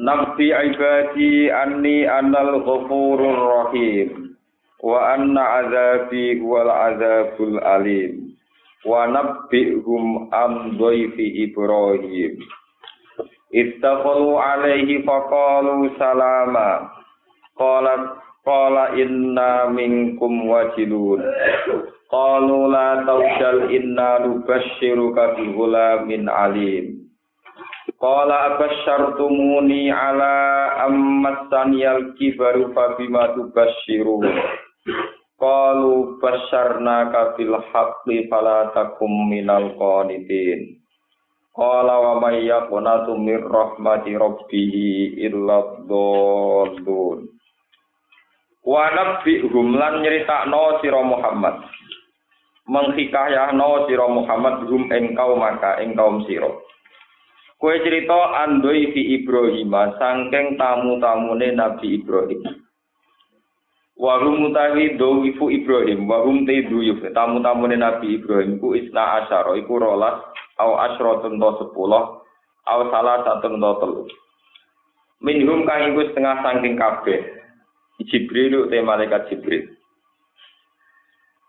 Nabi ibadi anni anal ghafurur rahim. Wa anna azabi wal azabul alim. Wa nabbihum am dhaifi ibrahim. Istaghfaru alaihi faqalu salama. Qala qala inna minkum wajilun. Qalu la tawjal inna nubashshiruka bi ghulamin alim Qala abasyartumuni ala ammasaniyal kibaru fabima tubasyiru. Qalu basyarna kabil haqqi fala takum minal qanitin. Qala wa may yaqnatu mir rahmati rabbih illa dhallun. Wa nabbihum lan nyeritakno sira Muhammad. Menghikayahno sira Muhammad hum ing kaum maka ing kaum sira. Kue cerita andoi fi Ibrahim, sangking tamu-tamune Nabi Ibrahim. Wahum mutawi dowifu Ibrahim, wahum te duyuf, tamu-tamune Nabi Ibrahim, ku isna asyara, iku rolas, au asyratun to sepuluh, au salah satu to telu. Minhum kang iku setengah sangking kabeh. Jibril te malaikat Jibril.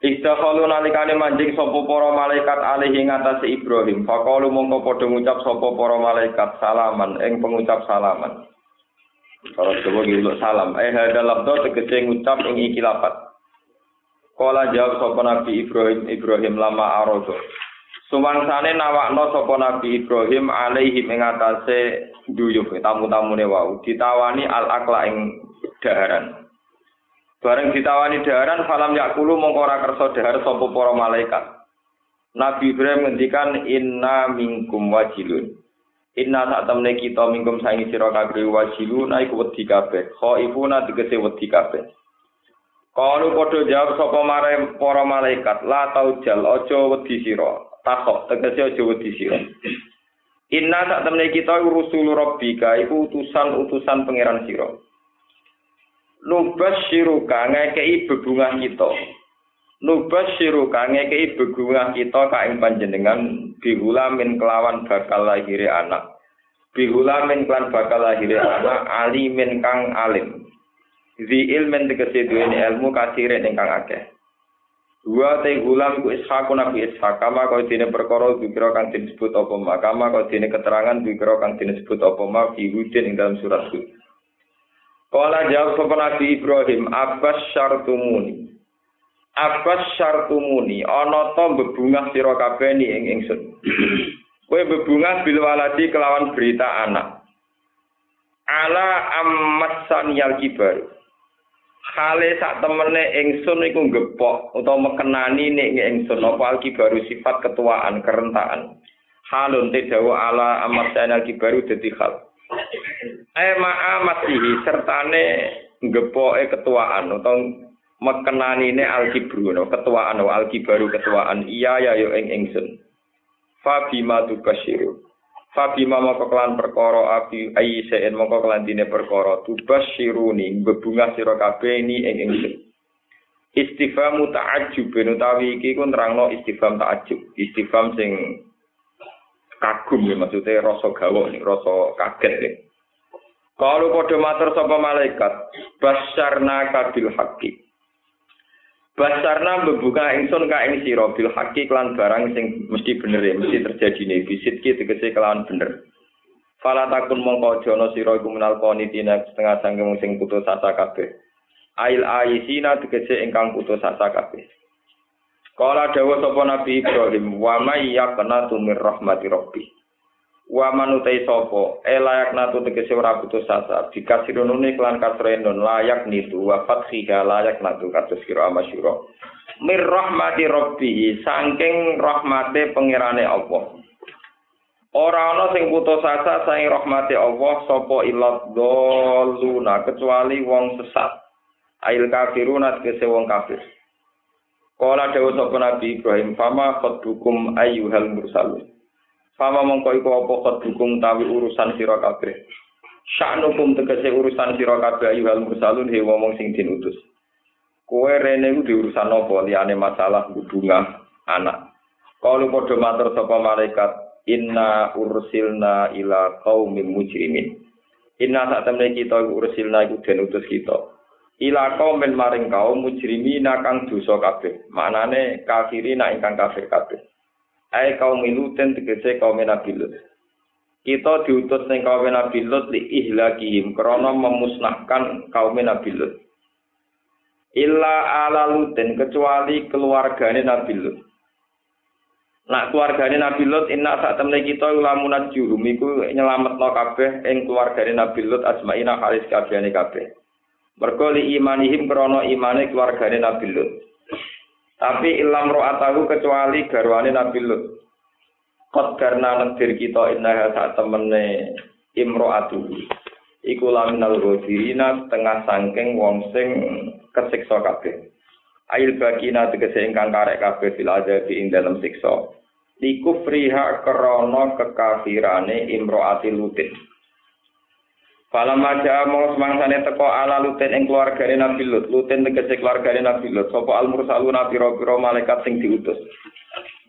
Istakhalu nalikane manjing sapa para malaikat alih ing atase Ibrahim. Faqalu mongko padha ngucap sapa para malaikat salaman ing pengucap salaman. Para Jawa ngiluk salam. Eh hadal labdo tegese ngucap ing iki lapat. Kala jawab sapa Nabi Ibrahim Ibrahim lama arodo. Sumangsane nawakno sapa Nabi Ibrahim alaihi ing atase duyuh tamu-tamune wau ditawani al akla ing daharan. Bareng ditawani daharan falam yakulu mongko ora kersa dahar sapa para malaikat. Nabi Ibrahim ngendikan inna minkum wajilun. Inna sak temne kita minkum saingi sira kabeh wajilun iku wedi kabeh. Khaifuna tegese wedi kabeh. Kalu padha jawab sapa mare para malaikat, la taujal aja wedi sira. Takok tegese aja wedi sira. Inna sak temne kita rusul rabbika iku utusan-utusan pangeran sira. Nubas siruka ngekei bebungah kita. Nubas siruka ngekei bebungah kita kain panjenengan. Bihula min kelawan bakal lahiri anak. Bihula min bakal lahiri anak alimin kang alim. Zi ilmen tegesi duweni ilmu kasire ingkang akeh. Dua te gulam ku ishak nabi ishak kama kau dine perkara dikira kang disebut apa ma kama kau dine keterangan dikira kang disebut apa ma fi hudin ing dalam surat hud Kala jawab sapa Nabi Ibrahim, "Abbas syartumuni." Abbas syartumuni, ana to bebungah sira kabeh ni ing ingsun. Kowe bebungah bil waladi kelawan berita anak. Ala ammat saniyal kibar. Hale sak temene ingsun iku gepok utawa mekenani nek ingsun apa alkibaru sifat ketuaan kerentaan. Halun te dawa ala ammat saniyal kibaru dadi hal. Eh ma'a masihi sertane ngepoke ketuaan atau mekenanine alkibru no ketuaan alkibaru ketuaan iya ya yo ing ingsun. Fabima tubasyiru fabima moko kelan perkara abi aisen moko kelan dine perkara. Tubasyiruni bebungah sira kabeh ini ing ingsun. Istifham ta'ajjub utawi iki ku nerangno istifham ta'ajjub. Istifham sing kagum ya maksudnya rasa gawa nih rasa kaget nih kalau kode matur sapa malaikat basarna kabil haki basarna membuka ingsun ka ing sira bil haki kelan barang sing mesti bener ya mesti terjadi nih bisit ki tegese kelawan bener Fala takun mongko jono sira iku menal qanitina setengah sangkem sing putus asa kabeh. Ail aisina tegese ingkang putus asa kabeh. Kala dawa sapa Nabi Ibrahim, wa may yaqnatu mir rahmati rabbi. Wa manutai sapa, e layak natu tegese ora putus asa, dikasirunune klan kasrenon layak nitu wa fathiha layak natu kados kira amasyura. Mir rahmati rabbi, saking rahmate pangerane Allah. Ora ana sing putus asa saing rahmati Allah sapa ilat doluna kecuali wong sesat. Ail kafiruna tegese wong kafir. Kala dewa sapa Nabi Ibrahim, "Fama khadbukum ayyuhal mursalun." Fama mongko iku apa khadbukum tawi urusan sira kabeh. Sya'nukum tegese urusan sira kabeh ayyuhal mursalun he wong sing dinutus. Kowe rene iku diurusan apa liyane masalah hubungan anak. Kalau padha matur sapa malaikat, inna ursilna ila qaumin mujrimin inna sak temne kita ursilna iku den utus kita ila qaumin maring kaum mujrimin kang dosa kabeh. Maknane kafiri nak ingkang kafir kabeh. Ae kaum miluten tegese kaum nabi lut. Kita diutus ning kaum nabi lut li ihlakihim krana memusnahkan kaum nabi lut. Illa ala luten kecuali keluargane nabi lut. Nak keluargane Nabi Lut inna sak temne kita lamunat jurum iku nyelametno kabeh ing keluargane Nabi Lut asmaina halis kabehane kabeh. Mergo li imanihim krana imane keluargane Nabi Lut. Tapi ilam ro'atahu kecuali garwane Nabi Lut. Kot karena negir kita inna sak temene imro'atu. Iku laminal ghafirina setengah sangking wong sing kesiksa kabeh. Ail bagina tegese ingkang karek kabeh fil azabi ing dalam siksa. Likufriha krana kekafirane imroati lutin. Falam maja mau semangsane teko ala lutin ing keluargane Nabi Lut. Lutin tegese keluargane Nabi Lut. Sapa al mursaluna pira-pira malaikat sing diutus.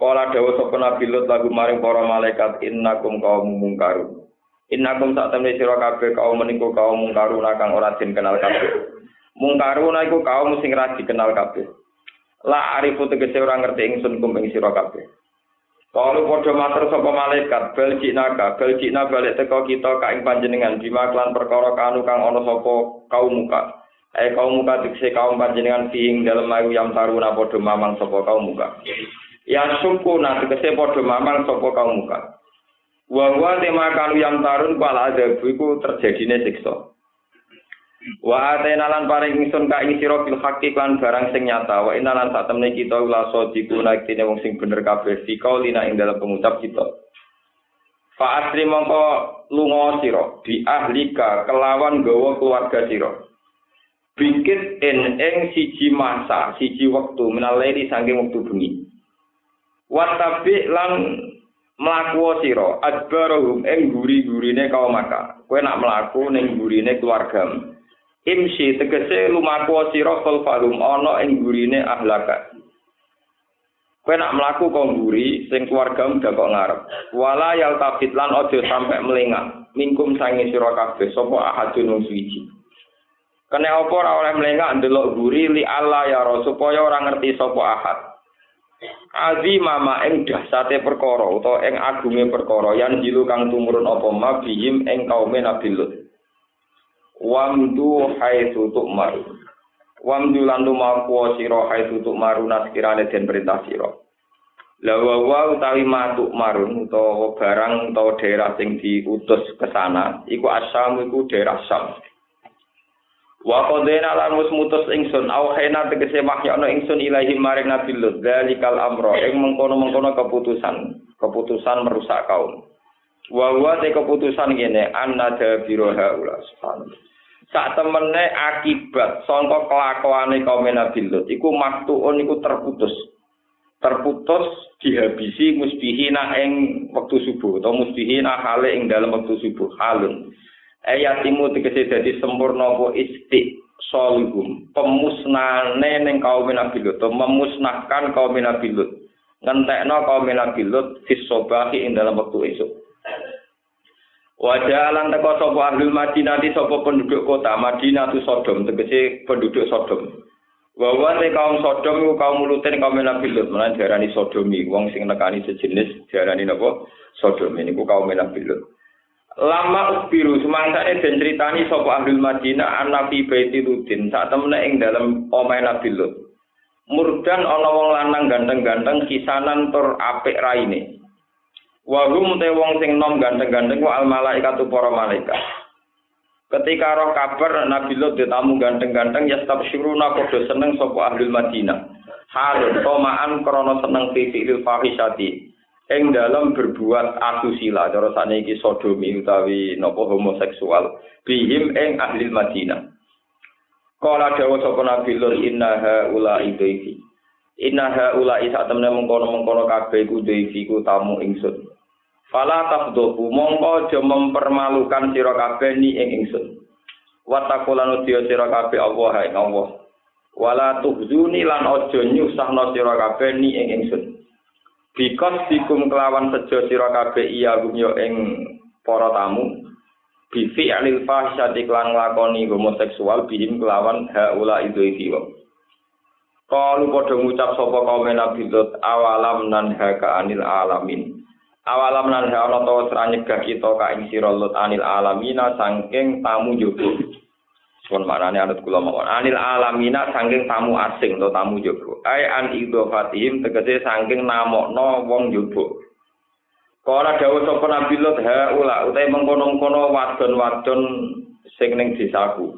Kala dawa sapa Nabi Lut lagu maring para malaikat innakum kaum mungkarun. Innakum sak temne sira kabeh kaum meniku kaum mungkaruna kang ora den kenal kabeh. Mungkaruna iku kaum sing ra dikenal kabeh. La arifu tegese ora ngerti ingsun kum ing sira kabeh. Kalau padha matur sapa malaikat, bel jinaka, bel jina balik teko kita ka ing panjenengan bima klan perkara kanu kang ana sapa kaum muka. Eh kaum muka dikse kaum panjenengan fiing dalem ayu yang taruna padha mamang sapa kaum muka. Ya suku na dikse padha mamang sapa kaum muka. Wa wa tema kanu yang tarun pala ada iku terjadine siksa. Wa atena lan paring ingsun ka ing sira bil haqqi barang sing nyata wa inna lan sak temne kita ula sadiku naktine wong sing bener kabeh fi qaulina ing dalam pengucap kita. Fa asri mongko lunga sira bi ahlika kelawan gawa keluarga sira. Bikit en ing siji masa, siji wektu minalaili saking wektu bengi. Watabi lan mlaku sira adbarahum ing guri-gurine kaum maka. Kowe nak mlaku ning gurine keluargamu. Imsi tegese lumaku sira fal falum ana ing gurine ahlaka. Kowe nak mlaku kok nguri sing keluargamu dak kok ngarep. Wala yal tafit lan aja sampe melengak. Mingkum sange sira kabeh sapa ahadun wong suci. Kene apa ora oleh melengak ndelok li Allah ya ro supaya ora ngerti sapa ahad. Azi mama ing dahsate perkara utawa ing agunge perkara yang jilu kang tumurun apa ma bihim ing kaume Nabi Lut. Wamdu haitsu tu'mar. Wamdu lan lumaku sira haitsu tu'mar naskirane den perintah sira. Lawa wa utawi matuk marun utawa barang utawa daerah sing diutus ke sana iku asam iku daerah sam wa qadena lan wis mutus ingsun au hena tegese wahyana ingsun ilahi maring nabi lut zalikal amro ing mengkono-mengkono keputusan keputusan merusak kaum. Wa wa keputusan ngene anna dabiroha ula subhanallah sak temene akibat sangka kelakuane kaum Nabi Lut iku maktuun iku terputus. Terputus dihabisi musbihina ing wektu subuh atau musbihina hale ing dalam wektu subuh halun. Ayatimu tegese dadi sempurna apa isti solihum pemusnane ning kaum Nabi Lut memusnahkan kaum Nabi Lut ngentekno kaum Nabi Lut fisobahi ing dalam waktu esok Wajah alang teko sopo ahlul Madinah di sopo penduduk kota Madinah tu Sodom tegese penduduk Sodom. Wawa te kaum Sodom kaum Lutin kaum Nabi Lut menan diarani Sodomi wong sing nekani sejenis diarani napa Sodom ini kaum Nabi Lut. Lama ubiru semangsane den critani sapa ahlul Madinah an Nabi Baiti Lutin saat temene ing dalam omahe Nabi Lut. Murdan ana wong lanang ganteng-ganteng kisanan tur apik raine. Wa hum te wong sing nom ganteng-ganteng ku al malaikat para malaikat. Ketika roh kabar Nabi Lut ditamu ganteng-ganteng ya stabsyuruna padha seneng sapa ahlul Madinah. Hal tomaan krana seneng fi fi'il fahisati. ing dalam berbuat asusila cara saniki sodomi utawi napa homoseksual bihim ing ahli Madinah Kala dawa sapa Nabi Lut inna haula idaifi Inna haula isa temne mengkono-mengkono kabeh iku ku tamu ingsun Fala tafdohu mongko aja mempermalukan sira kabeh ni ing ingsun Watakulan udiya sira kabeh Allah ing Allah Wala tuhzuni lan aja nyusahno sira kabeh ni ing ingsun Bikos dikum kelawan sejo sira kabeh iya gumyo ing para tamu. Bifi alil fahsyati klan nglakoni homoseksual bihim kelawan haula itu iki Kalu padha ngucap sapa kaum Nabi Lut awalam nan haka anil alamin. Awalam nan ana to nyegah kita ka ing sira anil alamina saking tamu jogo. Pun maknane anut kula mawon. Anil alamina saking tamu asing atau tamu jogo. Ai an idhofatihim tegese saking namokno wong jogo. Kala dawuh sapa Nabi Lut ha ula utahe mengkono-kono wadon-wadon sing ning desaku.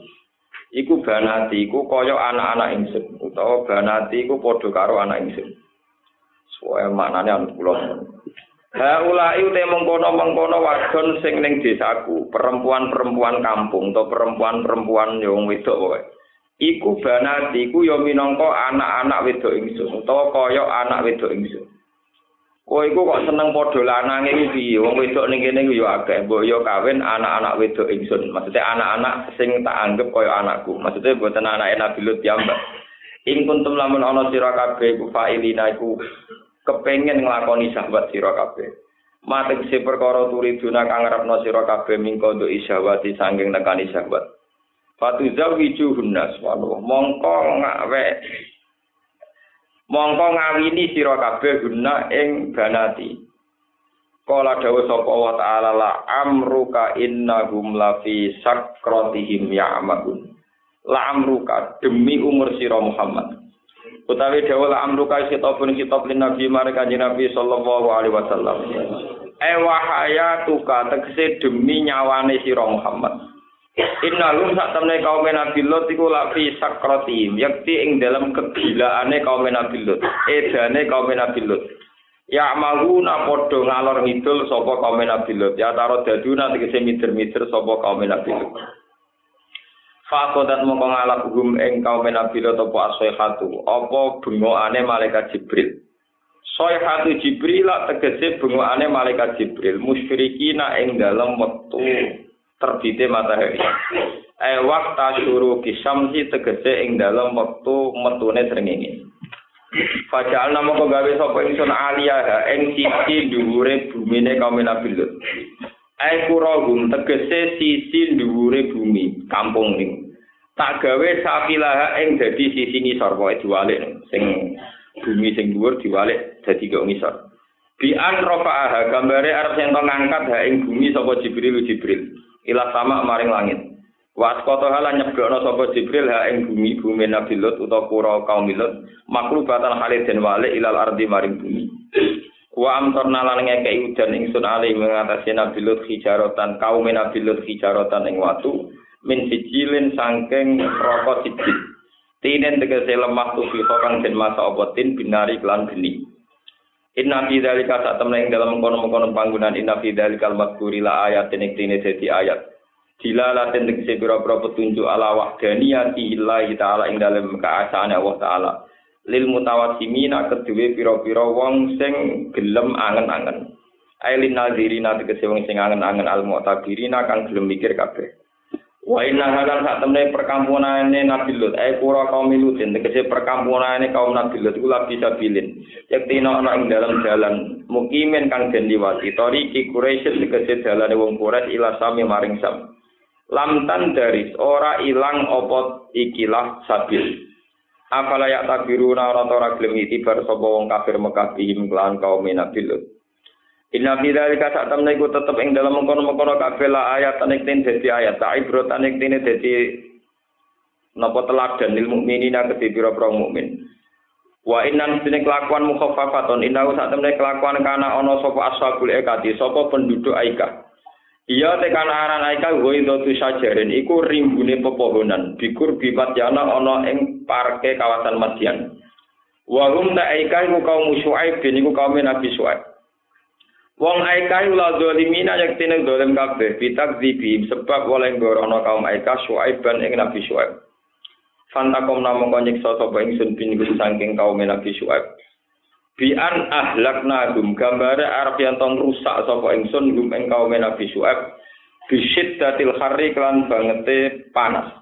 Iku banati iku kaya anak-anak ingsun utawa banati iku padha karo anak ingsun. Soale maknane anut kula. Haulai ute mengkono-mengkono wadon sing ning desaku, perempuan-perempuan kampung atau perempuan-perempuan yang wedok wae. Iku banati iku ya minangka anak-anak wedok ingsun utawa kaya anak wedok ingsun. Kowe iku kok seneng padha lanange iki piye? Wong wedok ning kene ya akeh, mbok ya kawin anak-anak wedok ingsun. Maksudnya anak-anak sing tak anggap kaya anakku. Maksudnya boten anake Nabi Lut ya, Mbak. Ing kuntum lamun ana sira kabeh iku fa'ilina iku kepengen nglakoni sahabat sira kabeh. Mate si perkara turi duna kang ngarepno sira kabeh mingko nduk isyawati sanging nekani sahabat. Fatu zawiju hunnas waduh mongko ngawe mongko ngawini sira kabeh guna ing banati. Kala dawuh sapa wa ta'ala la amruka innahum la fi sakratihim ya'magun. La amruka demi umur sira Muhammad. Utawi dawuh amruka kitabun kitab lin nabi mare kanjeng nabi sallallahu alaihi wasallam. E wahaya tuka tegese demi nyawane sira Muhammad. Inna lum sak temne kaum Nabi Lot iku lak fi sakratim yakti ing dalam kegilaane kaum Nabi Lot edane kaum Nabi Lot Ya mahuna padha ngalor ngidul sapa kaum Nabi Lot ya taro daduna tegese mider-mider sapa kaum Nabi Lot Fakodat mongko ngalap hum ing kaum Nabi Lot apa asihatu apa bengokane malaikat Jibril? Soyhatu Jibril tegese bengokane malaikat Jibril. Musyrikina ing dalem wektu terbite matahari. Eh waktu suruh kisamsi tegese ing dalem wektu metune srengenge Fajal nama kau gawe sapa ingsun aliyah ing sisi dhuwure bumine kaum Nabi Ai kuragum tegese sisi dhuwure bumi kampung ning. Tak gawe safilah ing dadi sisi ngisor wae diwalik sing bumi sing dhuwur diwalik dadi kok ngisor. Bi an rafa'aha gambare arep sing ngangkat ha ing bumi sapa Jibril Jibril ila sama maring langit. Wa asqata hala nyebrono sapa Jibril ha ing bumi bumi Nabi Lut utawa kura kaum Lut maklubatan halid den walik ilal ardi maring bumi. Wa amtorna lan ngekei udan ingsun ali mengatasi Nabi Lut hijarotan kaum Nabi Lut hijarotan ing watu min sijilin sangking rokok sijil. Tinen tegese lemah tufi kang den masa obotin binari klan geni. Inna fi dzalika sak temne ing dalam mengkono-mengkono panggunaan inna fi dzalikal madhkuri la ayat ing tine dadi ayat. Dilalaten tegese pira-pira petunjuk ala wahdaniyati illahi taala ing dalem keasaane Allah taala. Lil mutawassimina kedue pira-pira wong sing gelem angen-angen. Ailin nazirina tegese wong sing angen-angen al mu'tabirina kang gelem mikir kabeh. Wa inna halan sak temne perkampunane Nabi Lut, ai pura kaum Lut, tegese perkampunane kaum Nabi Lut kula bisa bilin. Yaktina ana ing dalam jalan mukimin kang den liwati, tariki Quraisy tegese dalane wong Quraisy ila sami maring sam. Lamtan daris ora ilang opot ikilah sabil. Afala yak tabiruna ora ora gelem itibar sapa wong kafir Mekah bihim kelan kaum Nabi Lut. Inna fi dzalika sak iku tetep ing dalam mengkono-mengkono kabeh la ayat nek ten dadi ayat ta ibrot nek tene dadi napa teladan lil mukminina kedhe pira-pira mukmin. Wa innan sine kelakuan mukhaffafatun inna sak temne kelakuan kana ana sapa ashabul ekati sapa penduduk Aika. Iya tekan aran aika tu sajarin iku rimbune pepohonan bikur bipat yana ana ing parke kawasan Madian. Wa hum ta aika iku kaum Syuaib bin iku kaum Nabi Syuaib. Wong Aika ula zalimina yang tine zalim kabeh bitak zibi sebab oleh gorono kaum Aika Syuaiban ing Nabi Syuaib. Fantakom namung nyiksa sapa ingsun bin saking kaum Nabi Syuaib. Bi an ahlakna gum gambare arep yen tong rusak sapa ingsun gum ing kaum Nabi Syuaib. Bisyid datil hari kelan bangete panas.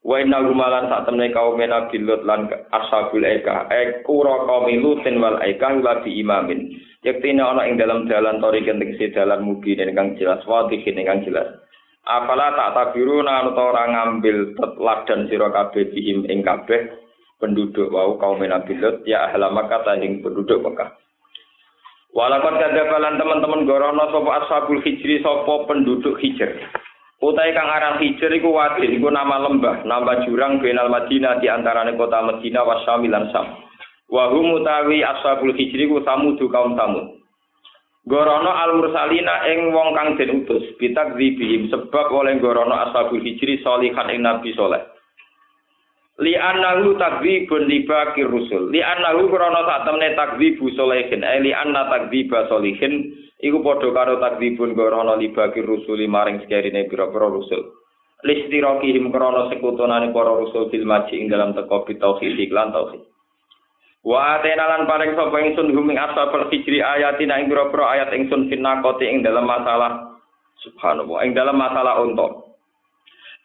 Wa inna sak temne kaum Nabi Lut lan ashabul Aika. Ek ura kaum Lutin wal Aika la imamin. Yektine ana ing dalam dalan tori tegese dalan mugi kang jelas wadihin kang jelas. Apala tak tabiru nang ora ngambil teladan sira kabeh bihim ing kabeh penduduk wau kaum Nabi Lut ya ahla Makkah ing penduduk Mekah. Walaupun kadapalan teman-teman gorono sapa ashabul hijri sapa penduduk hijr. Utai kang aran hijr iku wadin iku nama lembah, nama jurang benal Madinah di antarane kota Madinah wa Syam lan Syam. wa hum utawi ashabul hijri ku samud kaum samud gorono al mursalina ing wong kang den utus bitak sebab oleh gorono ashabul hijri solihan ing nabi soleh li annahu takdzibun li baqir rusul. Li annahu gorono sak temne takdzibu solehin eh li anna takdziba solihin. Iku padha karo takdzibun gorono li baqir rusul maring sekerine pira-pira rusul. Listirokihim krono sekutonane para rusul fil maji ing dalam teko bitauhid lan tauhid. Wa atena lan paring sapa ingsun huming ashabul hijri ayatina ing pira ayat ingsun finakoti ing dalam masalah subhanallah ing dalam masalah unta.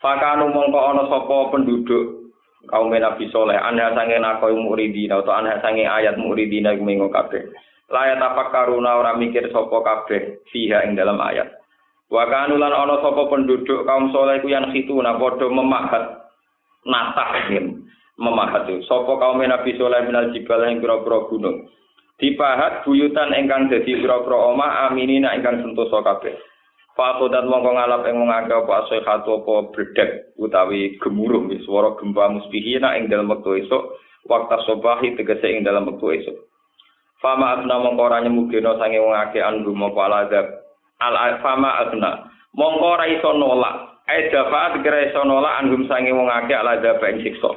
Fakanu mongko ana sapa penduduk kaum Nabi Soleh anha sange nakoi muridina atau anha sange ayat muridina iku mengo kabeh. Layat karuna ora mikir sapa kabeh fiha ing dalam ayat. Wa kanu lan ana sapa penduduk kaum soleh ku yang khituna padha memahat natah memahat sapa kaum Nabi Saleh minal jibal ing pira-pira gunung dipahat buyutan ingkang dadi pira-pira omah aminina ingkang sentosa kabeh Fato dan mongko ngalap wong akeh apa asihatu apa bredek utawi gemuruh swara gempa musbihina ing dalem wektu esuk waktu sobahi tegese ing dalam wektu esuk. Fama asna mongko ora nyemugeno sange wong akeh andu apa alazab al fama asna mongko ora iso nolak. Ai dafaat iso nolak anggum sange wong akeh alazab ing siksa.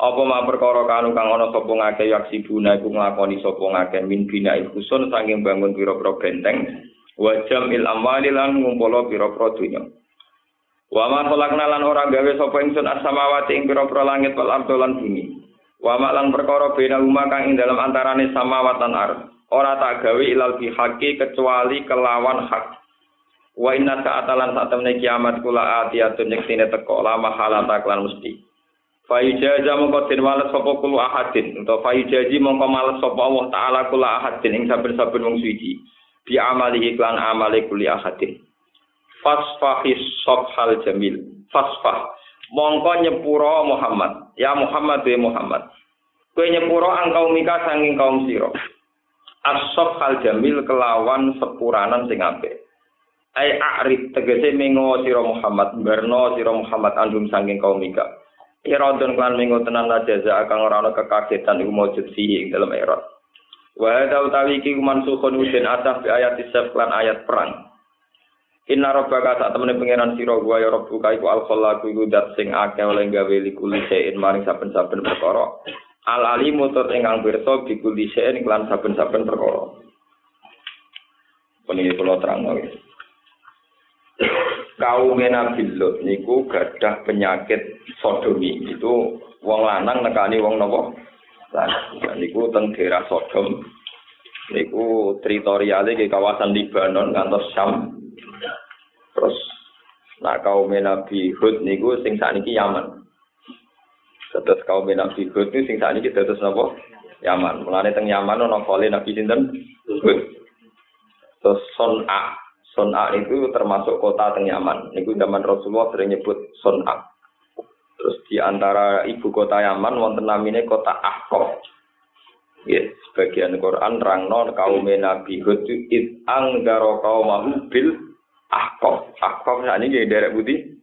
Apa ma perkara kanu kang ana sapa ngake yaksi buna iku nglakoni sapa ngake min bina ikhusun saking bangun pira-pira benteng wa jamil amwali lan ngumpul pira-pira dunya. Wa ma khalaqna lan ora gawe sapa ingsun as-samawati ing pira-pira langit wal ardh lan bumi. Wa ma lan perkara bena umma kang ing dalam antarane samawat lan ardh. Ora tak gawe ilal bihaqi kecuali kelawan hak. Wa inna sa'atalan saat temne kiamat kula atiyatun yektine teko lama halata klan mesti. Fayujaza mongko den wales sapa kulo ahadin utawa fayujaji mongko males sapa Allah taala kula ahadin ing saben-saben wong suci bi amali iklan amale kuli ahadin. Fasfahis sokhal jamil. Fasfah. Mongko nyepuro Muhammad. Ya Muhammad ya Muhammad. Kowe nyepuro angkau mika sanging kaum sira. As-sokhal jamil kelawan sepuranan sing apik. Ai a'rid tegese mengo sira Muhammad berno sira Muhammad andum sanging kaum mika Iradun klan minggu tenan la jaza akan ora ana kekagetan iku ing dalam irad. Wa hadza utawi iki mansukhun usin ataf bi ayat isaf klan ayat perang. Inna rabbaka sak temene pangeran sira wa ya rabbuka iku al khallaqu iku dat sing akeh oleh gawe likuli sein maring saben-saben perkara. Al alimu tur ingkang pirsa bi kulli sein klan saben-saben perkara. Puniki kula terang kaum Nabi Lut niku gadah penyakit sodomi itu wong lanang nekani wong nopo lanang niku teng daerah Sodom. Niku teritorialnya ke kawasan Libanon ngantos Syam. Terus nah kaum Nabi Hud niku sing sakniki Yaman. Terus kaum Nabi Hud niku sing sakniki terus nopo Yaman. Mulane teng Yaman ana kali Nabi sinten? Hud. Terus Son'a Son'a itu termasuk kota teng Yaman. Itu zaman Rasulullah sering nyebut Son'a. Terus di antara ibu kota Yaman wonten namine kota Ahqaf. Ya, sebagian Quran rangno kaum Nabi Hud it anggaro kaum bil Ahqaf. Ahqaf ini daerah budi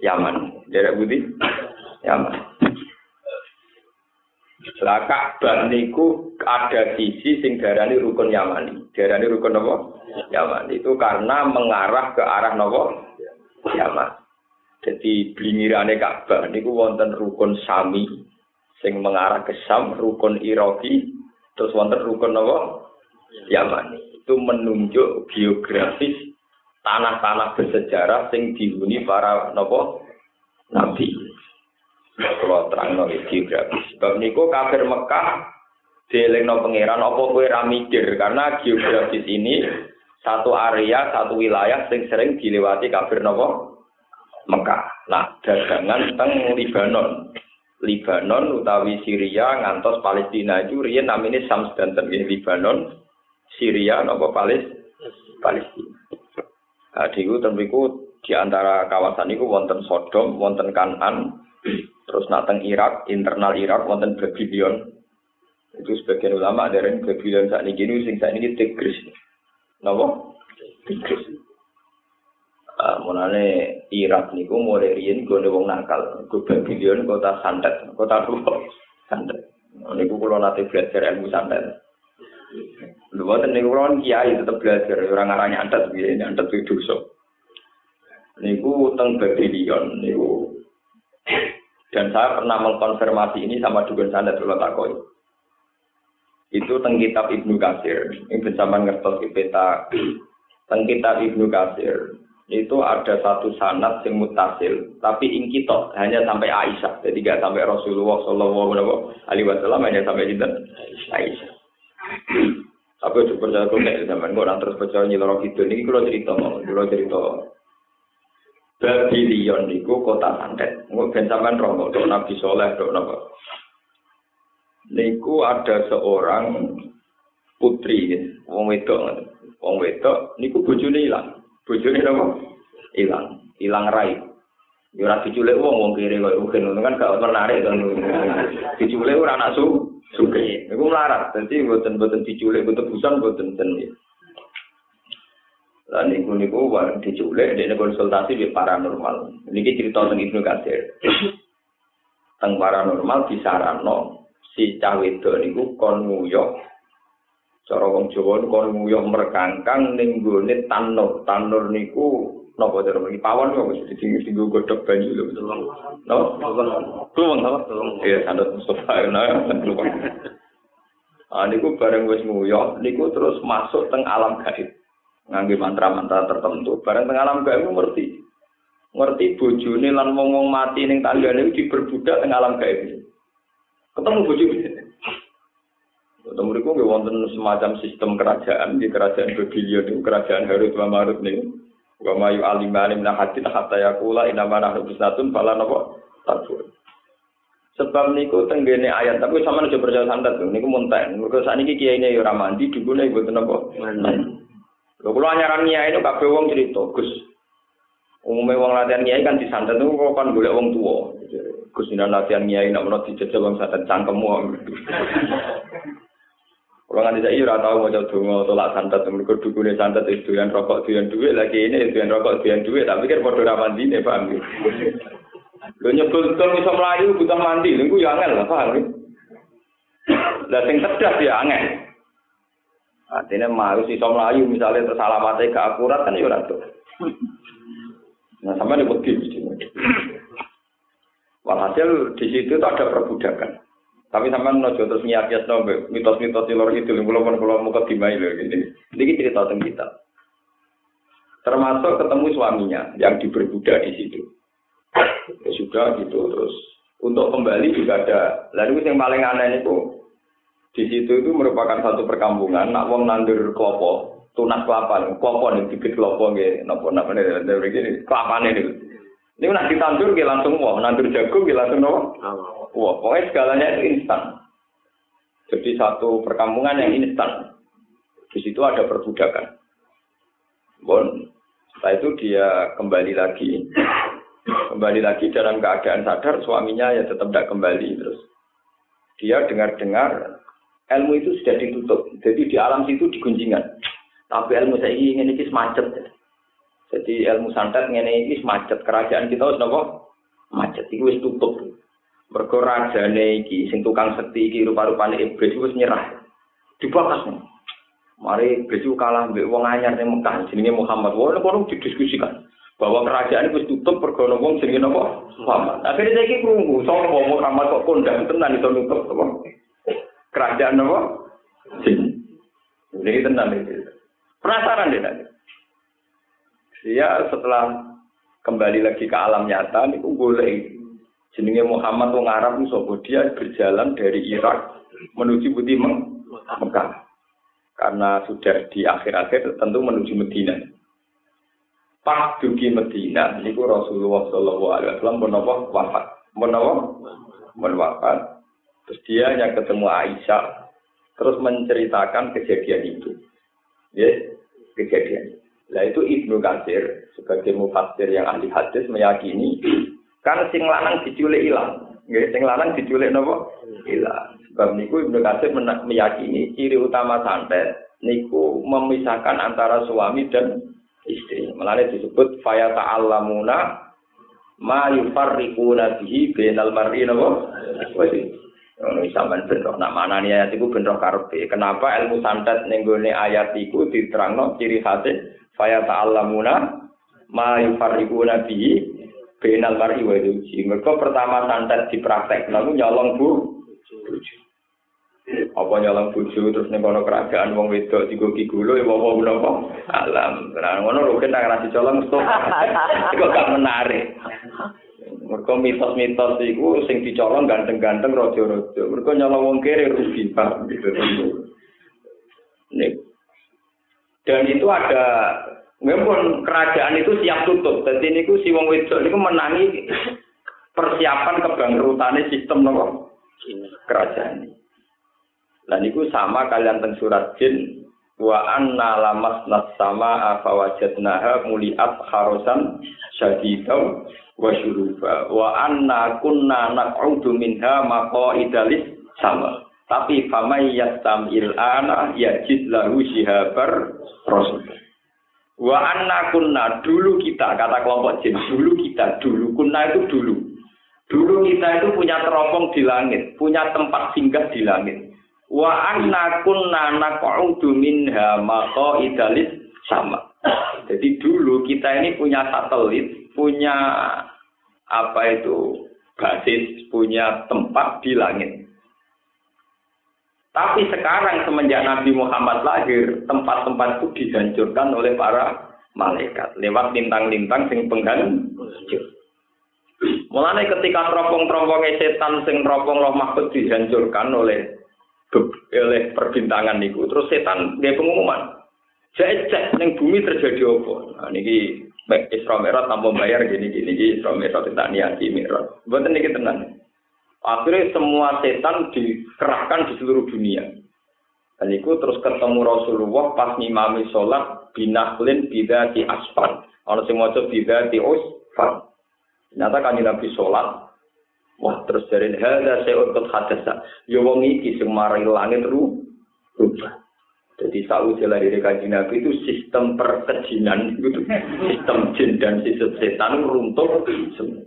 Yaman. Daerah budi Yaman. Lah Ka'bah niku ada sisi sing darani rukun Yamani. Darani rukun apa? Yamani. Itu karena mengarah ke arah napa? Yaman. Jadi blingirane Ka'bah niku wonten rukun Sami sing mengarah ke Sam, rukun Iraki, terus wonten rukun napa? Yamani. itu menunjuk geografis tanah-tanah bersejarah sing dihuni para nopo nabi. Kalau terang no geografis. Sebab niku kafir Mekah dielingno pangeran apa kowe ra mikir karena geografis ini satu area, satu wilayah sing sering dilewati kafir nopo Mekah. Nah, dagangan teng Libanon. Libanon utawi Syria ngantos Palestina itu riyen namine dan Libanon, Syria nopo Palis Palestina. Nah, diku tembiku di antara kawasan itu wonten Sodom, wonten Kanan, terus nateng Irak, internal Irak wonten Babylon. Itu sebagian ulama yang Babylon saat ini sing saat ini Tigris. Napa? Tigris. Uh, mulane Irak niku mulai riyen gone wong nakal. Go Babylon kota santet, kota tua santet. Niku kula nate belajar ilmu santet. Lha boten niku kula kiai tetep belajar orang arane antet piye, antet itu dosa. Niku teng Babylon niku dan saya pernah mengkonfirmasi ini sama dukun santet kula takoi. Itu teng kitab Ibnu Katsir. Ini bersama ngertos peta teng kitab Ibnu Katsir itu ada satu sanat yang mutasil, tapi ingkitok hanya sampai Aisyah, jadi nggak sampai Rasulullah Shallallahu Alaihi Wasallam hanya sampai kita Aisyah. Tapi itu percaya kok nek zaman kok orang terus percaya nyiloro itu ini kalau cerita mau, kalau cerita Babylon niku kota santet. Nggak ben sampean roh dok Nabi Soleh dok napa. Niku ada seorang putri, wong wedok, wong wedok niku bojone ilang. Bojone napa ilang ilang rai. Yo ora diculik wong wong kiri kok mungkin. Kan gak menarik kan diculik ora anak su suke iku melarat dadi mboten-mboten diculik mboten busan mboten ten. Lah niku niku war diculik dene konsultasi di paranormal. Niki cerita tentang Ibnu Katsir. teng paranormal disarano si cah wedok niku kon nguyok Cara wong Jawa niku kono nguyuh merkangkang ning gone tanur. Tanur niku napa cara iki pawon kok wis ditinggi-tinggi godhog banyu lho. No? Kluweng apa? Iya, sanad Mustafa nah, kluweng. Ah niku bareng wis nguyuh niku terus masuk teng alam gaib. Ngangge mantra-mantra tertentu, bareng teng alam gaib ngerti. Ngerti bojone lan wong-wong mati ning tanggane diperbudak teng alam gaib. Ketemu bojone. Itu nggak wonten semacam sistem kerajaan di kerajaan Babylon itu kerajaan Harut wa Marut nih. Wa mayu alimani min hadin hatta yaqula inna ma nahnu bisnatun fala napa tabur. Sebab niku tenggene ayat tapi sama aja percaya santet niku muntah. Mergo sakniki kiai ini ora mandi dibune mboten napa. Lho kula anyaran kiai itu kabeh wong cerita, Gus. Umume wong latihan kiai kan disantet niku kok kan golek wong tuwa. Gus latihan kiai nek menawa dijajal wong santet cangkemmu. Kalau nganti saya ora tahu mau coba dongo tolak santet, mereka dukune santet itu yang rokok yang duit lagi ini itu yang rokok yang duit, tapi kan bodoh mandi nih paham ya? Lo nyebut dong bisa melayu butuh mandi, lu ya angel lah paham? Lah sing cerdas ya angel. Artinya mau si melayu misalnya tersalamatnya ke akurat kan ya ora tuh. Nah sama nih begini. Walhasil di situ tuh ada perbudakan. Tapi sampean nojo terus nyiap-nyiap mitos-mitos lor itu, belum pun kalau muka dimai lho gini. Ini cerita tentang kita. Termasuk ketemu suaminya yang diperbudak di situ. Ya sudah gitu terus untuk kembali juga ada. Lalu yang paling aneh itu di situ itu merupakan satu perkampungan. Nak wong nandur klopo, tunas kelapa, klopo nih bibit klopo nih, nopo nopo nih, begini kelapa nih. Ini nak ditandur dia langsung wah, nandur jagung dia langsung nopo. Wah, pokoknya segalanya itu instan. Jadi satu perkampungan yang instan. Di situ ada perbudakan. Bon, setelah itu dia kembali lagi. Kembali lagi dalam keadaan sadar, suaminya ya tetap tidak kembali. Terus dia dengar-dengar ilmu itu sudah ditutup. Jadi di alam situ digunjingan. Tapi ilmu saya ingin ini macet. Jadi ilmu santet ini macet. Kerajaan kita harus nopo macet. Itu tutup. Mergo rajane iki sing tukang sekti iki rupa-rupane iblis wis nyerah. Dibakas. Mari iblis kalah mbek wong anyar ning Mekah jenenge Muhammad. Wong kono didiskusikan bahwa kerajaan itu tutup pergono wong jenenge napa? Muhammad. Akhirnya saiki krungu sapa Muhammad kok kondang tenan iso nutup apa? Kerajaan napa? Jin. Jadi tenan iki. Penasaran deh nanti. Dia setelah kembali lagi ke alam nyata, niku boleh jenenge Muhammad wong Arab sapa dia berjalan dari Irak menuju Budi Mekah. Karena sudah di akhir-akhir tentu menuju Medina. Pas dugi Medina, niku Rasulullah Shallallahu Alaihi Wasallam menapa wafat, menapa menwafat. Terus dia yang ketemu Aisyah, terus menceritakan kejadian itu. Ya, kejadian. Nah itu Ibnu Katsir sebagai mufassir yang ahli hadis meyakini kan sing lanang diculik ilang. Nggih, sing lanang diculik napa? Ilang. Sebab niku Ibnu Katsir meyakini ciri utama santet niku memisahkan antara suami dan istri. Mulane disebut faya ta'allamuna ma yufarriquna bihi bainal mar'i napa? Ono sampean ben nak manani ayat iku ben karepe. Kenapa ilmu santet ning gone ayat iku diterangno ciri khase faya ta'allamuna ma yufarriquna bihi bainal mar'i wa zawji. Mergo pertama santet dipraktek lalu nyolong bu. Apa nyolong bojo terus ning kono kerajaan wong wedok digo gigulo ya apa menapa? Alam. Nah ngono lho kan nang colong stop. Iku gak menarik. Mereka mitos-mitos itu sing dicolong ganteng-ganteng rojo-rojo. Mereka nyolong wong kiri rugi pak gitu. Nih. Dan itu ada memang kerajaan itu siap tutup. Jadi ini si wong wedok ini menangi persiapan kebangkrutan sistem nopo kerajaan. Dan itu sama kalian teng surat jin wa anna lamasna sama afawajadnaha muliat harosan syadidau wa syuruba wa anna kunna naq'udu minha maqaidalis sama. Tapi famay yastamil ana yajid lahu shihabar rasul. Wa anna kunna dulu kita kata kelompok jin dulu kita dulu kunna itu dulu. Dulu kita itu punya teropong di langit punya tempat singgah di langit. Wa anna kunna naq'udu minha maqaidalis sama. Jadi dulu kita ini punya satelit punya apa itu basis, punya tempat di langit. Tapi sekarang semenjak Nabi Muhammad lahir, tempat-tempat itu dihancurkan oleh para malaikat lewat lintang-lintang sing penghancur. Mulane ketika teropong-teropongnya setan sing teropong roh mahfud dihancurkan oleh oleh perbintangan niku, terus setan dia pengumuman. Cek neng bumi terjadi apa? Nah, niki Baik, Isra Mi'raj tanpa bayar gini gini gini Isra Mi'raj tidak niati Mi'raj. Bukan ini tenang. Akhirnya semua setan dikerahkan di seluruh dunia. Dan itu terus ketemu Rasulullah pas ngimami sholat binaklin bidati asfal. Orang sing maca bidati usfal. Ternyata kan Nabi sholat. Wah terus dari hadza saya untuk hadasa. Ya wong iki sing marai langit ru rubah. Jadi tahu jelas dari kaji Nabi itu sistem perkejinan itu sistem jin dan sistem setan runtuh semua.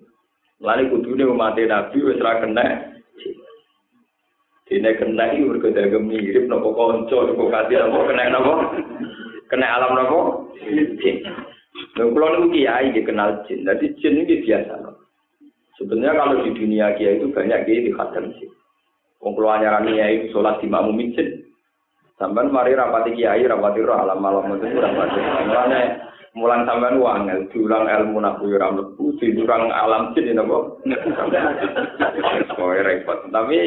Lalu kudunya umat Nabi wes kena Dene kena iki mergo dagem mirip napa kanca kati napa kena napa kena alam napa jin. Kalau niku kiai dikenal jin. Jadi jin ini biasa. Sebenarnya kalau di dunia kiai itu banyak kiai di khatam jin. Wong kula nyarani kiai salat di makmum jin. Sampai mari rapati kiai, rapati roh alam malam itu rapati. Mulane mulang sampean wangel, jurang ilmu naku ora mlebu, jurang alam jin napa. Oh, repot. Tapi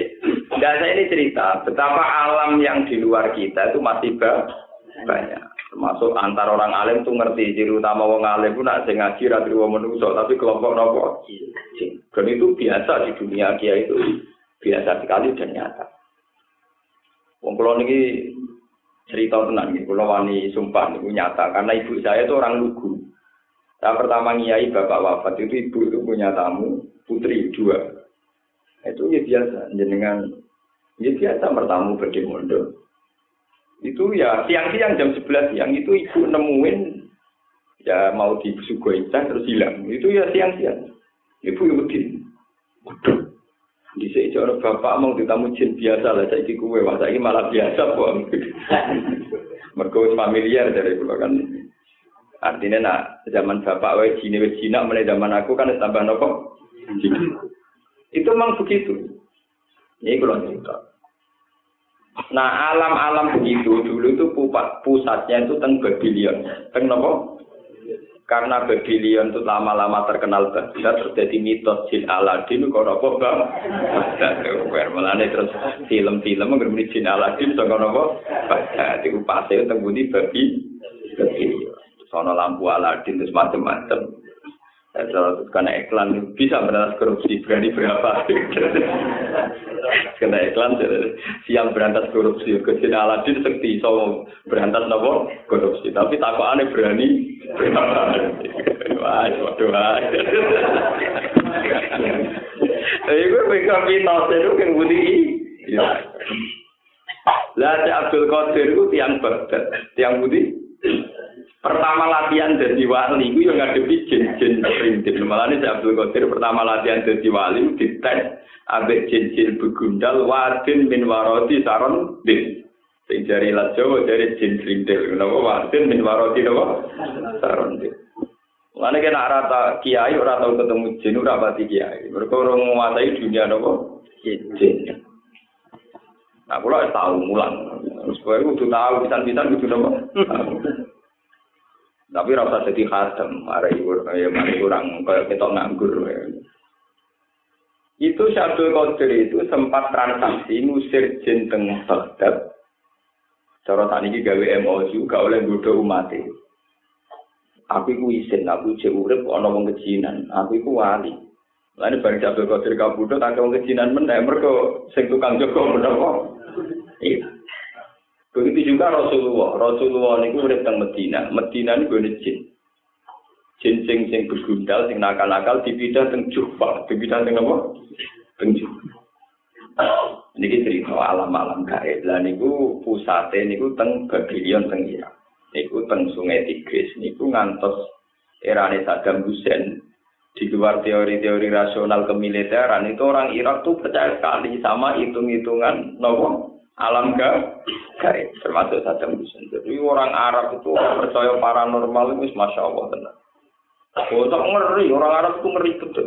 saya ini cerita betapa alam yang di luar kita itu masih banyak. Termasuk antar orang alim tuh ngerti ciri utama wong alim pun nak sing ngaji wong menungso, tapi kelompok nopo Dan itu biasa di dunia kiai itu biasa sekali dan nyata. Wong kula niki cerita tenang nih, kalau wani sumpah nih nyata karena ibu saya itu orang lugu. Saya pertama ngiyai bapak wafat itu ibu itu punya tamu putri dua. Itu ya biasa jenengan ya biasa bertamu berdemondo. Itu ya siang-siang jam 11 siang itu ibu nemuin ya mau di Sugoica terus hilang. Itu ya siang-siang. Ibu ya. Waduh, di sini orang bapak mau ditamu jin biasa lah, saya kue, wah saya malah biasa kok. Mereka familiar dari pulau kan. Artinya nak zaman bapak wae jin wae Cina, mulai zaman aku kan tambah nopo. Itu memang begitu. Ini kalau cerita. Nah, alam-alam begitu dulu itu pusatnya itu teng Babylon. Teng nopo? Karena Babylon itu lama-lama terkenal Baghdad, terjadi mitos jin Aladin, kok nopo bang? Baghdad, melane terus film-film mengenai jin Aladin, so nopo? Baghdad, itu pasti teng budi babi, Babylon. Sono lampu Aladin, terus macam-macam. Kalau kena iklan bisa berantas korupsi berani berapa? kena iklan siang berantas korupsi kecil Aladin sekti so berantas nopo korupsi tapi takut aneh berani berapa? Wah, waduh. Tapi gue pegang mitos itu kan budi. Lah Abdul Qadir itu tiang Baghdad, tiang budi. Pertama latihan jadi wali itu yang ngadepi jin-jin perintil. Malah ini Abdul Qadir pertama latihan jadi wali dites abek jin-jin begundal wadin min waroti saron din. Sing jari lajo jari jin perintil. Kenapa wadin min waroti napa? Saron din. Mana kena rata kiai ora tau ketemu jin ora pati kiai. Mereka orang menguasai dunia napa? Jin. Nah, kalau tahu mulang, supaya itu tahu bisa-bisa gitu napa? Tapi rasa jadi khadam, mari ya mari kurang kayak kita nganggur. Itu Syabdul Qadir itu sempat transaksi musir jin teng Baghdad. Cara tadi ini gawe MOU, gak oleh bodoh umat Aku iku isin, aku cek urip ana wong kejinan, aku iku wali. Lain bareng Syabdul Qadir kabudo tak wong kejinan meneh mergo sing tukang jaga menapa. Iya. Begitu juga Rasulullah. Rasulullah ini urip teng Medina. Medina ini gue jin. Jin sing sing bergundal, sing nakal-nakal dipindah teng Jufa. Dipindah teng apa? Teng. Ini cerita alam-alam gaib. Lah niku pusate niku teng Babylon teng Irak. Niku teng Sungai Tigris. Niku ngantos erane Saddam Hussein. Di luar teori-teori rasional kemiliteran itu orang Irak tuh percaya sekali sama hitung-hitungan nopo alam gaib termasuk Saddam Hussein. Jadi orang Arab itu percaya paranormal itu masya Allah benar. Oh, ngeri, orang Arab itu ngeri betul.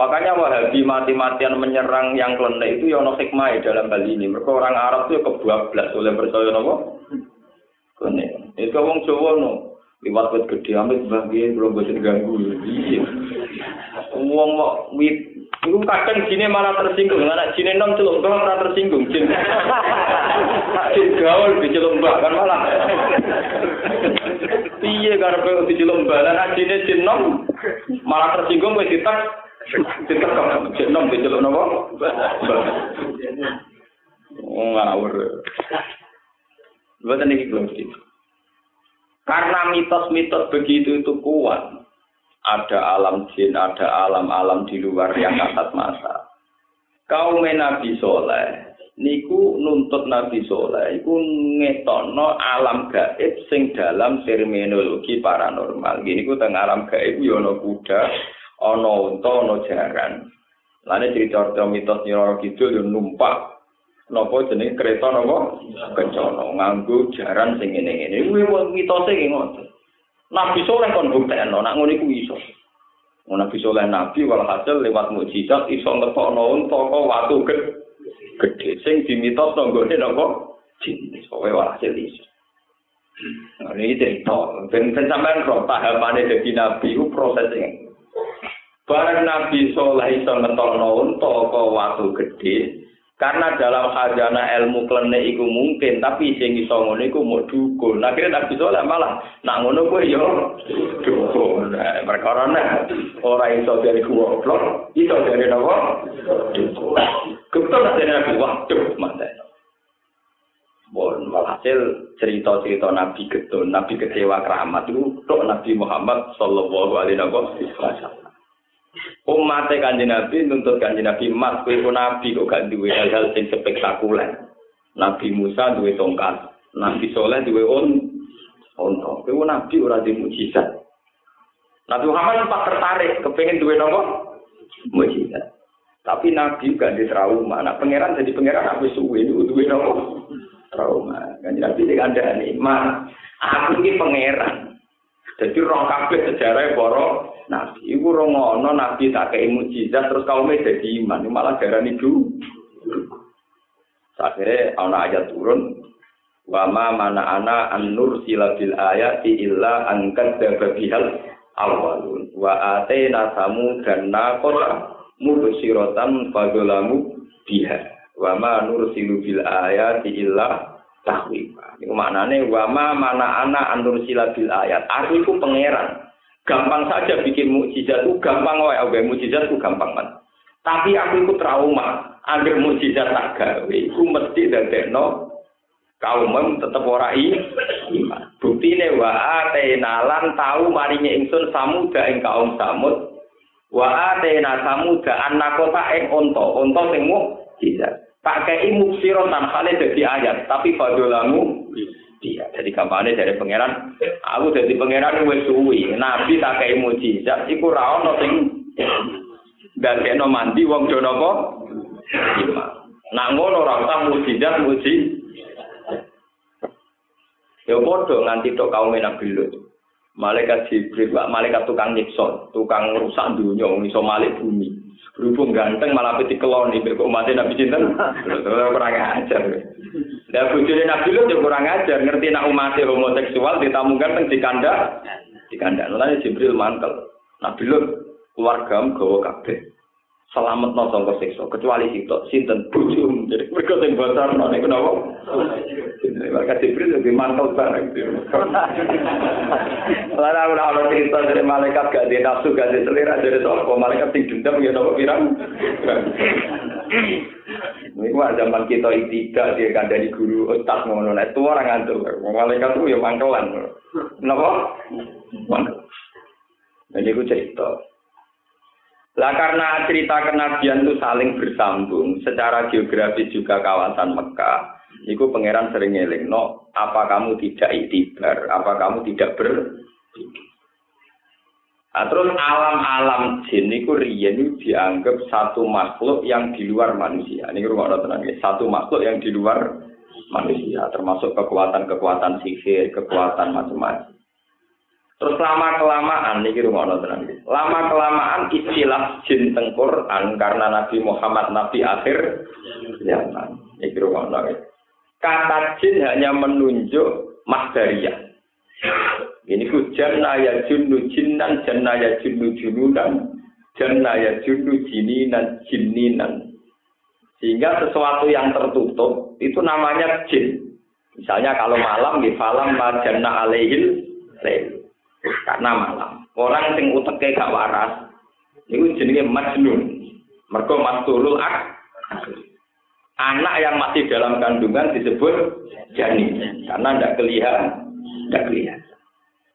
Makanya Wahabi mati-matian menyerang yang klenek itu yono hikmah dalam hal ini. Mereka orang Arab itu kebablas oleh percaya nopo. Klenek. Itu orang Jawa no. Liwat wit gede amit bahagia belum bisa diganggu. Iya. Uang mau wit Iku kadang jine malah tersinggung, anak jine nom celuk mbah ora tersinggung jin. Jin gaul diceluk mbah kan malah. Piye karepe diceluk mbah lan jine jin nom malah tersinggung wis ditak ditek jin nom diceluk napa? Oh ngawur. Buat ini belum Karena mitos-mitos begitu itu kuat, ada alam jin, ada alam-alam di luar yang kasat mata. Kaum Nabi Soleh, niku nuntut Nabi Soleh, iku ngetono alam gaib sing dalam terminologi paranormal. Gini ku teng alam gaib yono kuda, ono unta, ono jaran. Lainnya cerita-cerita mitos Nyiroro Kidul yang numpak Nopo jenis kereta kencono nganggu jaran sing ini. Wih mitosnya gimana? Nabi Soleh kon buktekno, nak ngono iku iso. Nabi Soleh Nabi walhasil lewat mukjizat iso ngetokno unta watu gede sing dimitos nggone napa jin iso walhasil iso. Nah, ini cerita, dan sampai roh tahapannya jadi nabi itu prosesnya. Barang Nabi Soleh iso ngetokno unta kok watu gede, Karena dalam khazanah ilmu klene iku mungkin, tapi sing iso ngono iku mau dukun. Nah, kira tak bisa lah malah nak ngono kuwi yo dukun. Nah, perkara nah ora iso dari goblok, iso dari napa? Dukun. Kebetul dari Nabi waduh mantan. Bon, walhasil cerita-cerita Nabi Getun, Nabi kecewa keramat itu Nabi Muhammad Sallallahu Alaihi Wasallam. Umat kanjeng Nabi nuntut kanjeng Nabi mas kowe nabi kok gak duwe hal-hal sing spektakuler. Nabi Musa duwe tongkat, Nabi Soleh duwe on onto. Kowe nabi ora di mujizat. Nabi Muhammad sempat tertarik kepengen duwe nopo? Mujizat. Tapi Nabi gak di trauma. Nah, pangeran jadi pangeran aku suwe itu duwe nopo? Trauma. Kanjeng Nabi sing nih, "Ma, aku iki pangeran." Jadi roh kabeh sejarah para nabi. Iku ora ngono nabi tak kei mujizat terus kaum dadi iman, malah darani du. Akhirnya ana ayat turun. Wama mana ana an nur silabil ayati illa angkat dababihal awalun wa atena samu dan nakota mubsirotan fadolamu biha wama nur silubil ayati illa tahwifa ini maknanya wama mana ana an nur silabil ayat. Aku itu pangeran gampang saja bikin mukjizat itu gampang wae oke mukjizat itu gampang kan tapi aku itu trauma agar mukjizat tak gawe itu mesti dadekno kaum tetep ora iman. Buktine wa atena lan tau maringe ingsun samuda ing kaum samud. Wa atena samuda anakota ing unta, unta sing mukjizat. Tak kei muksiro tanpane dadi ayat, tapi fadolamu dia. Jadi kampanye dari pangeran, aku jadi pangeran wis suwi. Nabi tak kei mukjizat iku ra ono sing dadekno mandi wong do napa? Iman. Nak ngono ora usah mukjizat mukjizat Ya padha nganti tok kaum Nabi Lut. Malaikat Jibril, malaikat tukang nyiksa, tukang rusak dunia, iso malik bumi. Berhubung ganteng malah peti keloni, kok umatnya Nabi Cinten, kurang ajar. Dan bujurnya Nabi Lut ya kurang ajar, ngerti nak umatnya homoseksual, ditamu ganteng di kandang, di kandang. Lalu Jibril mantel, Nabi Lut keluarga gawa kabeh. Selamat no sangka siksa kecuali itu sinten? Bujum. Mereka sing bocor no niku napa mereka Jibril lebih mantau barang Lalu ora ana cerita dari malaikat gak di nafsu gak di selera dari sapa? Malaikat sing dendam ya napa pirang? Ini mah zaman kita tidak dia kan dari guru ustaz ngono nah itu orang ngantuk. Malaikat itu ya mangkelan. Napa? Mangkel. Jadi aku cerita, Lah karena cerita kenabian itu saling bersambung, secara geografis juga kawasan Mekah, itu pangeran sering ngeling, no, apa kamu tidak itibar, apa kamu tidak ber Nah, terus alam-alam jin itu riyen dianggap satu makhluk yang di luar manusia. Ini rumah tenang ya. Satu makhluk yang di luar manusia, termasuk kekuatan-kekuatan sihir, kekuatan macam-macam. Terus lama kelamaan niki rumah tenang. Lama kelamaan istilah jin tengkoran karena Nabi Muhammad Nabi akhir zaman. Niki rumah Kata jin hanya menunjuk masdariyah. Ini ku janna ya junnu jinnan, janna ya junnu junudan, janna ya junnu jininan, jininan. Sehingga sesuatu yang tertutup itu namanya jin. Misalnya kalau malam di falam janna alaihil lail. Karena malam. Orang sing uteke gak waras niku jenenge majnun. Mergo mastulul ak anak yang masih dalam kandungan disebut janin karena ndak kelihatan ndak kelihatan.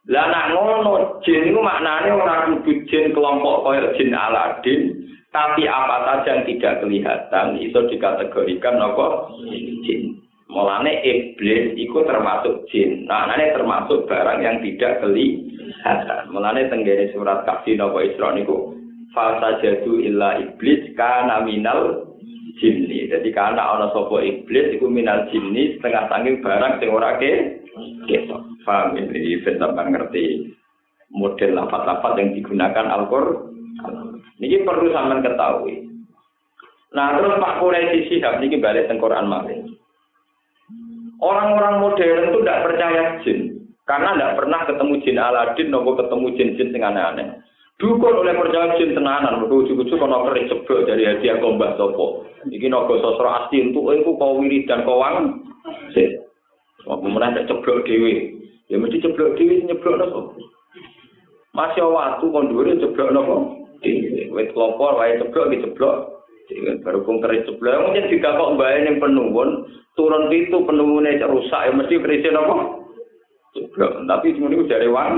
Lah nak ngono jin itu maknanya orang kudu jin kelompok koyo jin Aladin, tapi apa saja yang tidak kelihatan itu dikategorikan apa jin. Mulane iblis itu termasuk jin. Nah, ini termasuk barang yang tidak kelihatan. Mulane tenggene surat kafir nopo Isra niku fasa jadu illa iblis kana minal jinni. Jadi karena ana sapa iblis iku minal jinni setengah tanging barang sing ora ke ketok. Paham ini ben ngerti model lafaz-lafaz yang digunakan Al-Qur'an. Ini perlu sampean ketahui. Nah, terus Pak Quraisy Sihab niki balik teng Quran. Orang-orang modern itu tidak percaya jin. Karena tidak pernah ketemu jin Aladin, nopo ketemu jin-jin yang aneh-aneh. Dukun oleh percaya jin tenanan, ujuk-ujuk kalau keris ceblok dari hadiah gombah sopo. Ini nopo sosro asli untuk itu kau wirid dan kau wang. Kemudian ada ceblok dewi. Ya mesti ceblok dewi, nyeblok nopo. Masih waktu konduri ceblok nopo. Wet kelopor, wae ceblok, ceblok. Baru pun keris sebelah. Mungkin jika kok bayar yang penuh turun itu penuhnya rusak ya mesti berisi apa? Tapi cuma itu dari uang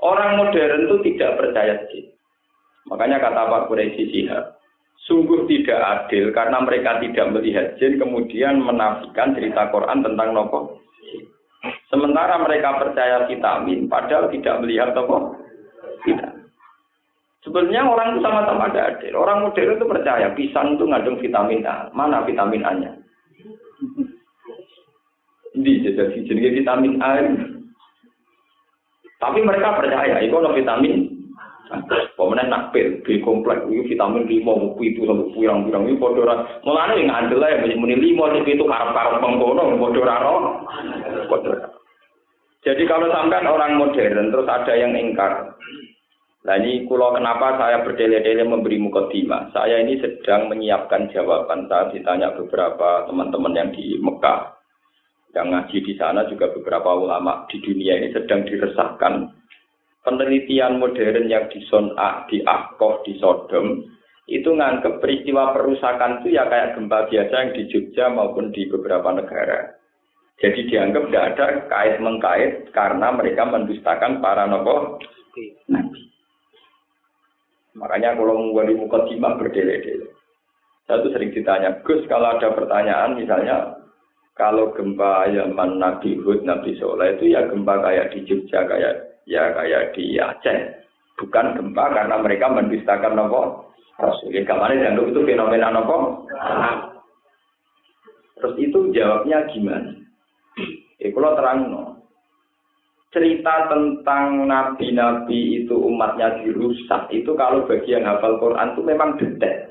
orang modern itu tidak percaya sih. Makanya kata Pak Quraisy Sihab sungguh tidak adil karena mereka tidak melihat jin kemudian menafikan cerita Quran tentang nopo. Sementara mereka percaya vitamin padahal tidak melihat nopo tidak Sebenarnya orang itu sama-sama ada adil. Orang modern itu percaya pisang itu ngandung vitamin A. Mana vitamin A-nya? Di jadi jenis vitamin A. Tapi mereka percaya itu ada vitamin Pemenang nak pil, B kompleks itu vitamin lima, buku itu sampai pirang-pirang itu bodoh ora. Mulane yang andel ya muni lima itu karep-karep pengkono bodoh bodoh. Jadi kalau sampai orang modern terus ada yang ingkar. Nah ini kulo kenapa saya berdele-dele memberi mukadimah. Saya ini sedang menyiapkan jawaban saat ditanya beberapa teman-teman yang di Mekah. Yang ngaji di sana juga beberapa ulama di dunia ini sedang diresahkan penelitian modern yang di Son'a, di Akkoh, di Sodom, itu nganggep peristiwa perusakan itu ya kayak gempa biasa yang di Jogja maupun di beberapa negara. Jadi dianggap tidak ada kait-mengkait karena mereka mendustakan para nopo nabi. Makanya kalau muka mukadimah berdele-dele. Saya tuh sering ditanya, Gus kalau ada pertanyaan misalnya kalau gempa Yaman Nabi Hud, Nabi Soleh itu ya gempa kayak di Jogja, kayak ya kayak di Aceh. Bukan gempa karena mereka mendustakan nopo Rasul. Ya kemarin itu fenomena nopo. Terus itu jawabnya gimana? Ya kalau terang no. Cerita tentang nabi-nabi itu umatnya dirusak itu kalau bagi yang hafal Quran itu memang detail.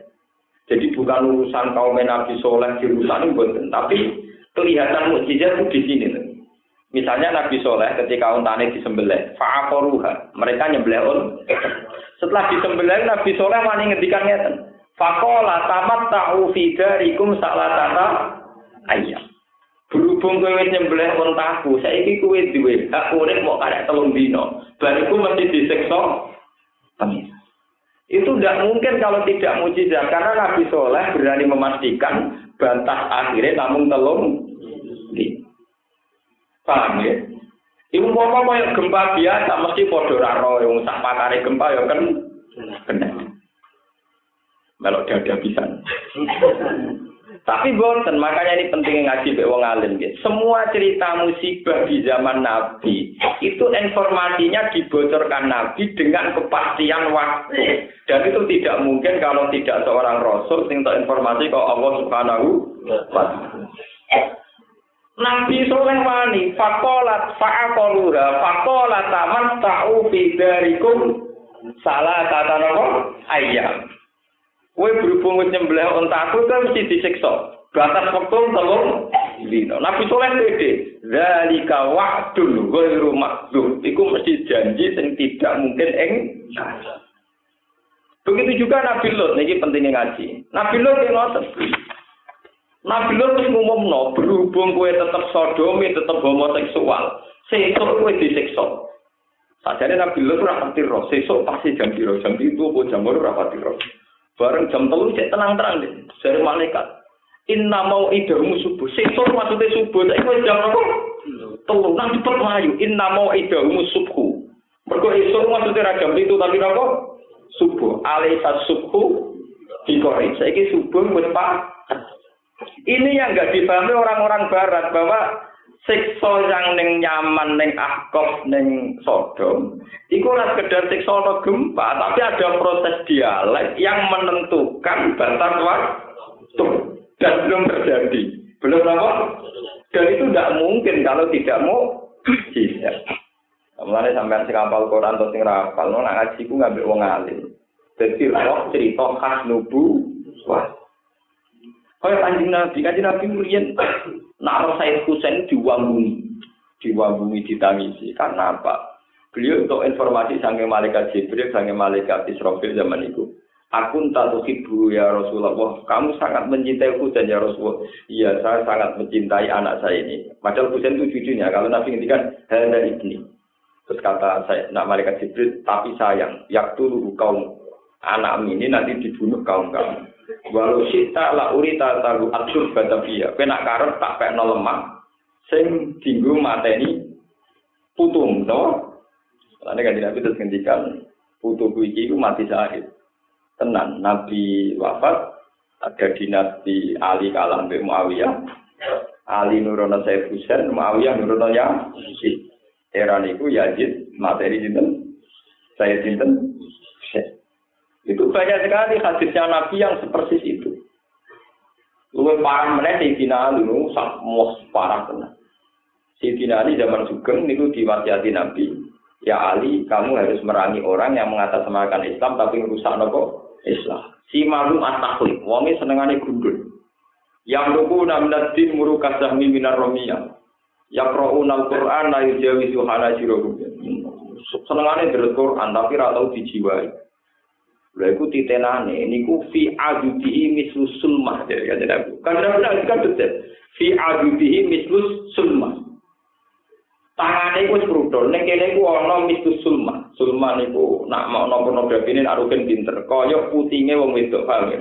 Jadi bukan urusan kaum Nabi Soleh dirusak itu, tapi kelihatan mukjizat itu di sini. Misalnya Nabi Soleh ketika untane disembelih, fa'akoruha, mereka nyembelih un. Setelah disembelih Nabi Soleh wani ngedikan. Fakola tamat ta'u salatata ayam. Berhubung kowe nyembelih untaku, saiki kowe duwe hak urip mau karek telung dino. Bariku mesti disiksa Itu tidak mungkin kalau tidak mujizat karena Nabi Soleh berani memastikan bantah akhirnya namun telung. Paham ya? Ibu bapak kaya gempa biasa mesti podo raro yang sak pakare gempa ya kan kena. Melok dada bisa. Tapi boten, makanya ini pentingnya ngaji be wong alim. Semua cerita musibah di zaman Nabi itu informasinya dibocorkan Nabi dengan kepastian waktu. Dan itu tidak mungkin kalau tidak seorang rasul sing informasi kok Allah Subhanahu wa. Nabi Soleh wani fakolat faakoluha fakolat taman ta'u fidarikum salah nopo ayam. Kue berhubung nyembelih untaku kan mesti disiksa. Batas waktu telung dino. Nabi Soleh pede. Zalika wa'dun ghairu makdzub. Iku mesti janji sing tidak mungkin eng Begitu juga Nabi Lut, ini pentingnya ngaji. Nabi Lut yang ngotot. Nabi Lot wis ngumumno, berhubung kowe tetep sodomi, tetep homoseksual, sesuk kowe disiksa. Sajane Nabi Lot ora ngerti roh, sesuk pasti jam piro, jam itu apa jam ora ora pati roh. Bareng jam telu cek tenang-tenang deh, dari malaikat. Inna mau idamu subuh, sesuk maksudnya subuh, tapi kowe jam apa? Telu, nang cepet melayu. Inna mau idamu subuh. Mergo esuk maksudnya ra jam itu tapi apa? Subuh. Alaisa subuh dikori. Saiki subuh wis pak ini yang nggak dipahami orang-orang Barat bahwa siksa yang neng nyaman neng akov neng sodom. Itu ora sekedar siksa no gempa tapi ada proses dialek yang menentukan batas waktu. Dan belum terjadi. Belum apa? Dan itu tidak mungkin kalau tidak mau. Tidak Mulane sampean sing hafal Quran atau sing hafal, no nak ngaji ku ngambil wong alim. Dadi roh cerita khas nubu wah. Kaya kanjeng Nabi, kanjeng Nabi murian naro Said Husain diwanguni, diwanguni ditangisi. Karena apa? Beliau untuk informasi sange malaikat Jibril, sange malaikat Israfil zaman itu. Aku tak ibu ya Rasulullah. Kamu sangat mencintai Husain ya Rasulullah. Iya, saya sangat mencintai anak saya ini. Padahal Husain itu cucunya. Kalau Nabi ngendikan dari ibni. Terus kata saya, nak malaikat Jibril, tapi sayang, yak dulu kaum anak ini nanti dibunuh kaum kamu. Walau sita la urita taru atur batavia. Kena karep tak pekno lemah. Sing dinggo mateni putung, no? Lalu kan Nabi terus ngendikan putu iki ku mati syahid. Tenan Nabi wafat ada dinasti Ali kalah Mbak Muawiyah. Ali nurono Sayyid Husain, Muawiyah nurono Yazid. Era niku Yazid materi sinten? Saya sinten? Itu banyak sekali hadisnya Nabi yang seperti itu. Lu parah meneh Sayyidina Ali nu mos parah tenan. Sayyidina Ali zaman Sugeng niku diwasiati Nabi, Ya Ali, kamu harus merangi orang yang mengatasnamakan Islam tapi merusak nopo Islam. Si malu atakhli, wonge senengane gundul. Yang luku namnat din murukas sahmi minar romiyah. Ya qra'un al-Qur'an la yujawizu hanajirohum. Senengane dari Quran tapi ra tau dijiwai. Lha iku titenane niku fi adudihi mislus sulmah ya kan tidak bukan benar kan betul. Fi adudihi mislus sulmah. Tangane wis sprudol ning kene ku ana mislus sulmah. Sulmah niku nak makna nopo nopo gini nak rugen pinter kaya putinge wong wedok paham ya.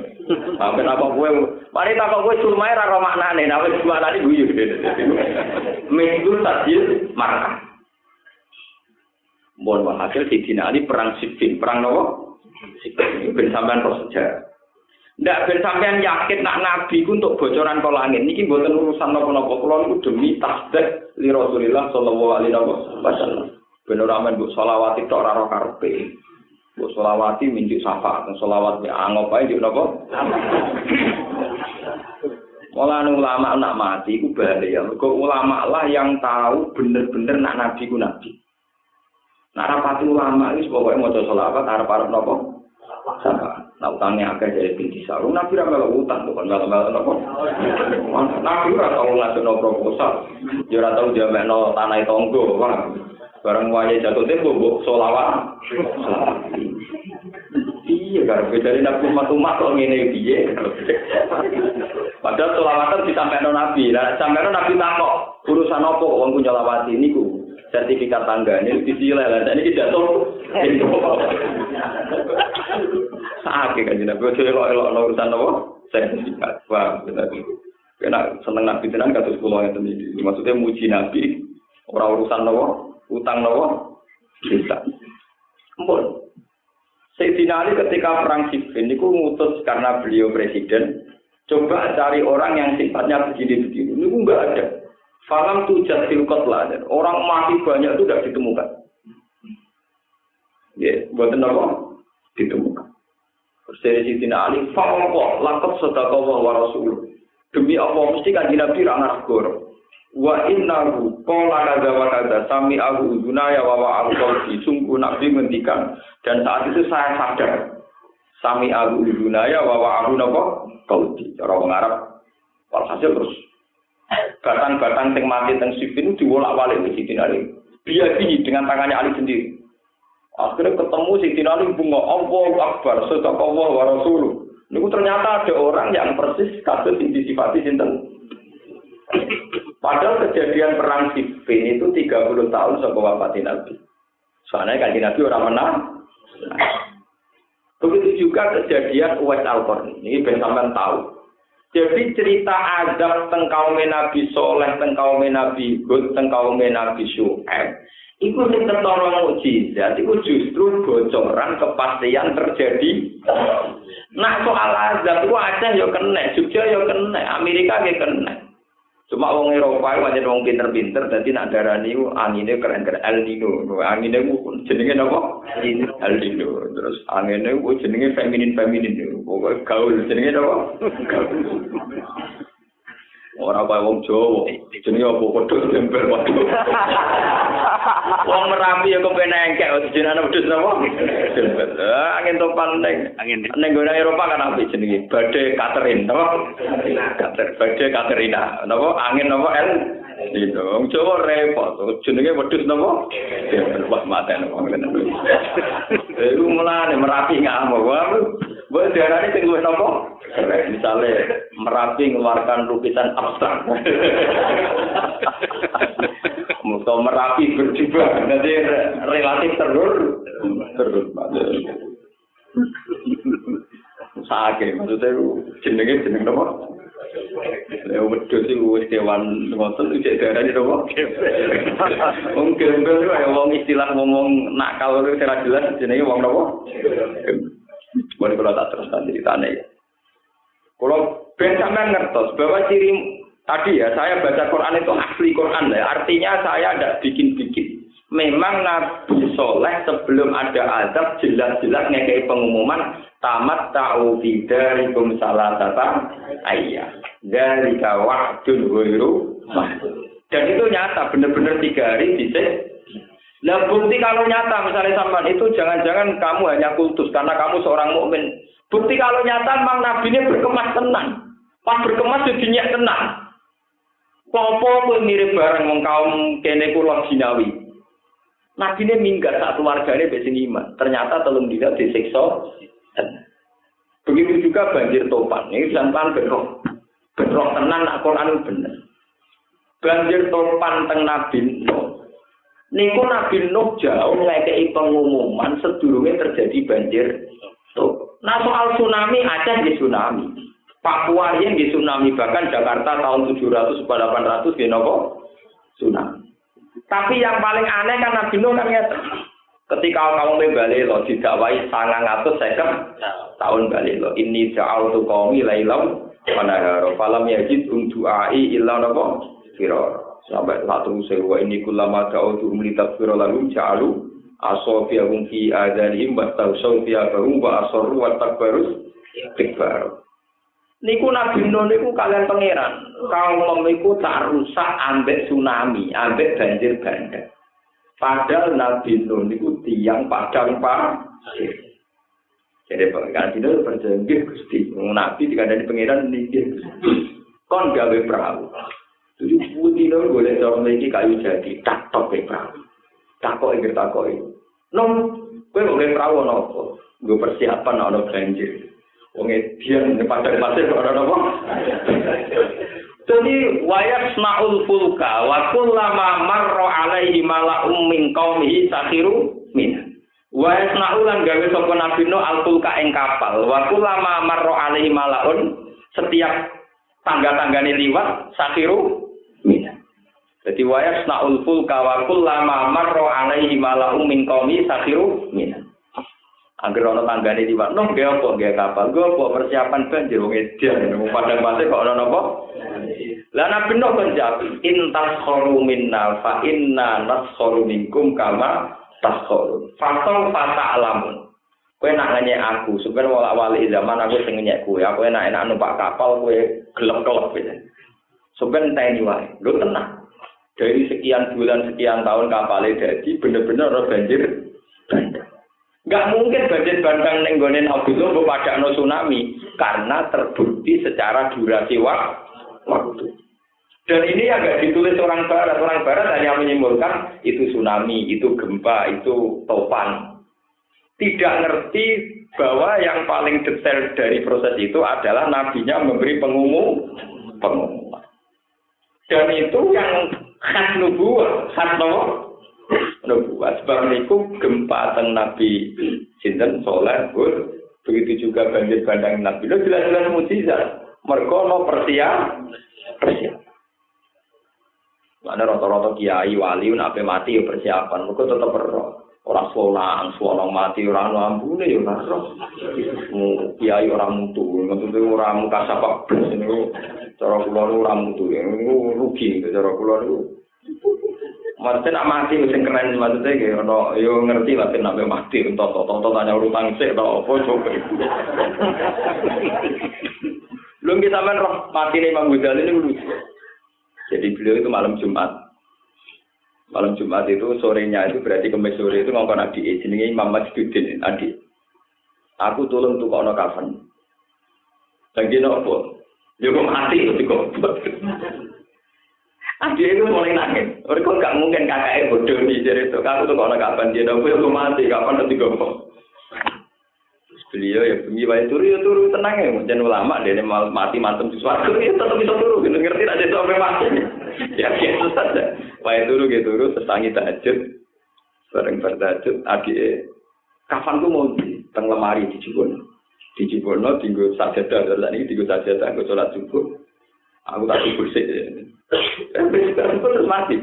Sampe apa kowe mari tak kowe sulmahe ra ro maknane nak wis maknane guyu. Mislus tadil markah. Mohon maaf, hasil di Dinali perang Sipin, perang Nawa. Ben sampean sejarah. Ndak ben sampean yakin nak nabi ku untuk bocoran ke langit. Niki mboten urusan napa-napa. Kula niku demi tasdek li Rasulillah sallallahu alaihi wasallam. Ben ora men mbok selawati tok ora karepe. Mbok selawati minjuk syafaat, selawat ya angop ae njuk napa? Malah ulama nak mati ku bahaya. Mergo ulama lah yang tahu bener-bener nak nabi ku nabi. Nak rapati ulama iki pokoke maca selawat arep-arep napa? Syafaat. Nah utangnya agak jadi binti sarung, nabi ora melu utang, bukan melu melu nopo. Nabi ora tau ngasih proposal, dia ora tau jamek no tanah tonggo, bareng wajah jatuh tempo, bu solawat. Iya, karena beda nabi umat umat kok ngene piye. Padahal solawatan disampaikan nabi, nah sampai nabi takok urusan opo uang punya lawati ini ku sertifikat ini disilai lah, ini jatuh. sakit kan jenengan bojo elok-elok urusan apa? Sertifikat. Wah kena seneng nabi tenan kados kula ngeten iki maksudnya muji nabi. Ora urusan apa? Utang apa? Bisa. Ampun. Sayyidina Ali ketika perang Siffin itu ngutus karena beliau presiden, coba cari orang yang sifatnya begini-begini. Ini enggak ada. Falam tujat lah. Orang mati banyak itu tidak ditemukan. Ya, buat apa? Ditemukan. Terus dari Ali, Fawwah, lakot sedekah wa rasul. Demi apa mesti kan Nabi ra ngarep Wa innahu qala kadza wa kadza sami aku udunaya wa wa aku qalbi sungguh Nabi ngendikan dan saat itu saya sadar sami aku udunaya wa wa aku napa qalbi cara Arab walhasil terus batang-batang sing mati teng sifin diwolak-walik di Siti Ali. Dia dengan tangannya Ali sendiri. Akhirnya ketemu si Ali bunga Allah Akbar, sedekah Allah wa Rasul. Ini ternyata ada orang yang persis kasus yang disifati sinten. Padahal kejadian perang Siffin itu 30 tahun sebelum wafat Nabi. Soalnya kan Nabi orang menang. Begitu juga kejadian Uwais al Ini bersama tahu. Jadi cerita azab tengkau Nabi Soleh, tengkau Nabi Hud, tengkau Nabi Syu'aib Iku sing ketara mukjizat iku justru bocoran kepastian terjadi. Nah soal azab iku Aceh yo kena, Jogja yo kena, Amerika yo kena. Cuma wong Eropa itu wong pinter-pinter, jadi nak darah ini anginnya keren-keren El Nino. Anginnya itu jenenge apa? El Nino. Terus anginnya itu jenenge feminin-feminin. Pokoknya gaul, jenenge apa? Gaul. Ora kaya wong Jawa, jenenge apa padha tempel padha. Wong Merapi ya kepen engkek jenenge wedhus napa? Tempel. Ah, angin topan ning angin ning gone Eropa kan apa jenenge? Badai Catherine, napa? Kater, badai Katerina. Napa? Angin napa El? Itu wong Jawa repot. Jenenge wedhus napa? Tempel wah maten wong ngene. Eh, mulane Merapi ngamuk. Boleh diarani sing luwih napa? Misalnya Merapi mengeluarkan lukisan abstrak. Muka Merapi berjubah, nanti relatif terur, terur. Sakit, maksudnya jenenge jeneng apa? Ya wedhus iku wis kewan ngoten iki darane napa? Wong gembel ya wong istilah ngomong nakal ora jelas jenenge wong napa? Boleh kalau tak terus nanti ditanya ya. Kalau ben ngertos bahwa ciri tadi ya saya baca Quran itu asli Quran ya. Artinya saya tidak bikin-bikin. Memang Nabi Soleh sebelum ada azab jelas-jelas ngekei pengumuman tamat ta'u bidarikum salah tata ayah dari kawah dan itu nyata benar-benar tiga hari bisa Lah bukti kalau nyata misalnya sampean itu jangan-jangan kamu hanya kultus karena kamu seorang mukmin. Bukti kalau nyata memang nabi ini berkemas tenang. Pas berkemas jadi nyak tenang. Popo kowe mirip bareng wong kaum kene kula jinawi. Nabi ini minggat saat keluarganya besi iman. Ternyata telung dia disiksa. Begitu juga banjir topan. Ini jangan berroh. Berroh tenang, nak Quran bener. Banjir topan teng Nabi Nuh. Niku Nabi Nuh jauh ngekei pengumuman sedurunge terjadi banjir. Tuh. Nah soal tsunami Aceh di tsunami. Papua yang di tsunami bahkan Jakarta tahun 700 800 di nopo tsunami. Tapi yang paling aneh kan Nabi Nuh kan Ketika kamu balik lo didakwai sangang atau second tahun balik lo ini jauh tuh kaum ilailam mana falam yajid untuk ai ilah nopo firor sampai satu sewa ini kulama jauh tuh melihat firor lalu jalu asofia fi adanihim wa tausofia baru wa asoru wa takbarus tikbar Niku Nabi Nuh niku kalian pangeran. Kaum niku tak rusak ambek tsunami, ambek banjir bandang. Padahal Nabi Nuh niku tiang padang pasir. Jadi pengiran itu berjanji Gusti. Nabi dikandani pangeran niki. Kon gawe perahu. Jadi putih dong boleh dorong lagi kayu jadi tak tok perahu. Takok ingin takok itu. Nom, gue mau perahu nopo. Persiapan ono banjir. Wong edian padang pasir kok ana apa? Jadi wayak snaul fulka wa kullama marra alaihi mala'um min qaumihi sakhiru min. Wayak snaul gawe sapa nabi no al fulka ing kapal wa kullama marra alaihi mala'un setiap tangga-tanggane liwat sakhiru. Jadi wayak snaul fulka wa kullama marra alaihi mala'um min qaumihi sakhiru min. Angger ana tanggane liwat, noh ge apa ge kapal, gue apa persiapan banjir wong edan, wong padang pasir kok ana napa? Lah nabi Nuh kan jawab, intas khoru minna fa inna naskhoru minkum kama taskhoru. Fasal fata alamun. Kowe nak nanya aku, sebenarnya wala wali zaman aku sing ngenyek kowe, aku enak enak numpak kapal kowe gelap-gelap gitu. Sebenarnya tani wae, lu tenang. Dari sekian bulan, sekian tahun kapalnya jadi bener-bener orang banjir bandang. Gak mungkin banjir bandang nenggonen Abdullah pada no tsunami karena terbukti secara durasi waktu. Dan ini agak ditulis orang barat. Orang barat hanya menyimpulkan itu tsunami, itu gempa, itu topan. Tidak ngerti bahwa yang paling detail dari proses itu adalah nabinya memberi pengumum pengumuman. Dan itu yang khas nubuah, khas nubuah nubuat. Sebab niku gempa teng Nabi sinten soleh gur. Begitu juga banjir bandang Nabi. Lo jelas-jelas mujizat. Mereka no persiap, persiap. Mana rata-rata kiai wali nape mati ya persiapan. Mereka tetap berroh. Orang solang, solang mati, orang lambune ya roh. Kiai orang mutu, maksudnya orang muka sapak blas ini. Cara kula orang mutu, ini rugi. Cara kula itu Maksudnya nak mati mesti keren maksudnya gitu. No, yo ngerti sih nak mati toto toto tanya urutan sih atau apa coba. Kita main roh mati nih Imam Ghazali ini lucu. Jadi beliau itu malam Jumat. Malam Jumat itu sorenya itu berarti kemis sore itu ngomong adik jenenge Imam Majduddin adik. Aku tolong kono kafan. Lagi nopo? Yo mati kok. Adik itu mulai nangis. Mereka gak mungkin kakaknya bodoh nih jadi itu. Kamu tuh kalau kapan dia aku aku mati, kapan nanti gombong. Beliau ya bengi wae turu ya turu tenang ya. Jangan ulama dia mati mantem sesuatu ya tetap bisa turu. Gitu ngerti ada sampai mati. Ya biasa saja. Wae turu gitu turu sesangi tahajud. Bareng bertahajud adik kapan tuh mau di teng lemari di Cibono. Di Cibono tinggal sajadah dan ini tinggal sajadah gue sholat subuh. Aku tak subuh sih. terus mati.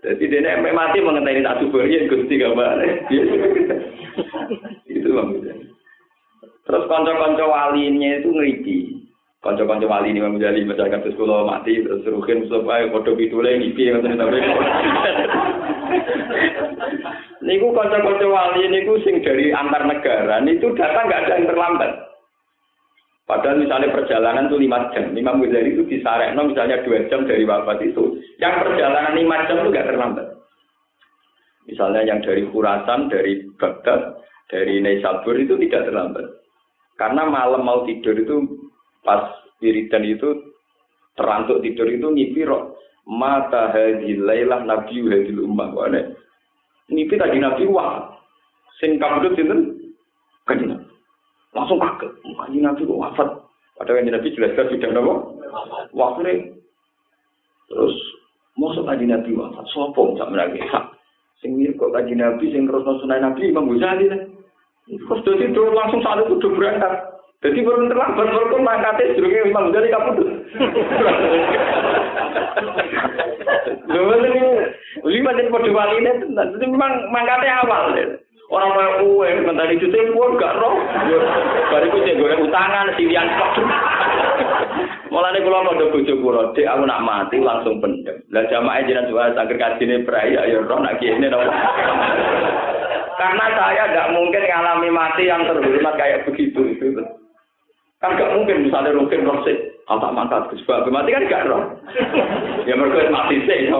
Jadi dia sampai mati mengenai tak suburnya gusti gambar. itu maksudnya. Terus konco-konco walinya itu ngerti. Konco-konco wali ini menjadi masyarakat sekolah mati terus rukin supaya foto pitule ngipi ngoten tapi. Niku konco-konco wali niku sing dari antar negara itu datang nggak ada yang terlambat. Padahal misalnya perjalanan itu lima jam, Imam Ghazali itu no misalnya dua jam dari wafat itu. Yang perjalanan lima jam itu gak terlambat. Misalnya yang dari Khurasan, dari Baghdad, dari Naisabur itu tidak terlambat. Karena malam mau tidur itu pas wiridan itu terantuk tidur itu ngipi roh mata hadil lailah nabi hadil ummah wane ngipi tadi nabi wah sing kabudut itu kan langsung kaget kaji nabi kok wafat? Padahal yang nabi jelas-jelas sudah nopo waktu terus masuk kaji nabi wafat? Sopong sama lagi sing mirip kok kaji nabi sing terus nabi imam Ghazali. Kan terus langsung saat itu berangkat jadi baru terlambat baru pun mangkatnya jurungnya imam Ghazali tuh Lho ini lima pada wali ini jadi memang mangkatnya awal Orang kaya kue, mentari juta pun gak roh. Bariku cek goreng utangan, silian kok. Mulane kula padha bojo kula, Dik aku nak mati langsung pendem. Lah jamaah jenengan juga sangger kajine prai ya roh nak kene napa. Karena saya tidak mungkin ngalami mati yang terhormat kayak begitu itu. Kan gak mungkin misalnya mungkin roh. Oh, tak mantap, sebab mati kan gak roh. ya mereka mati sih,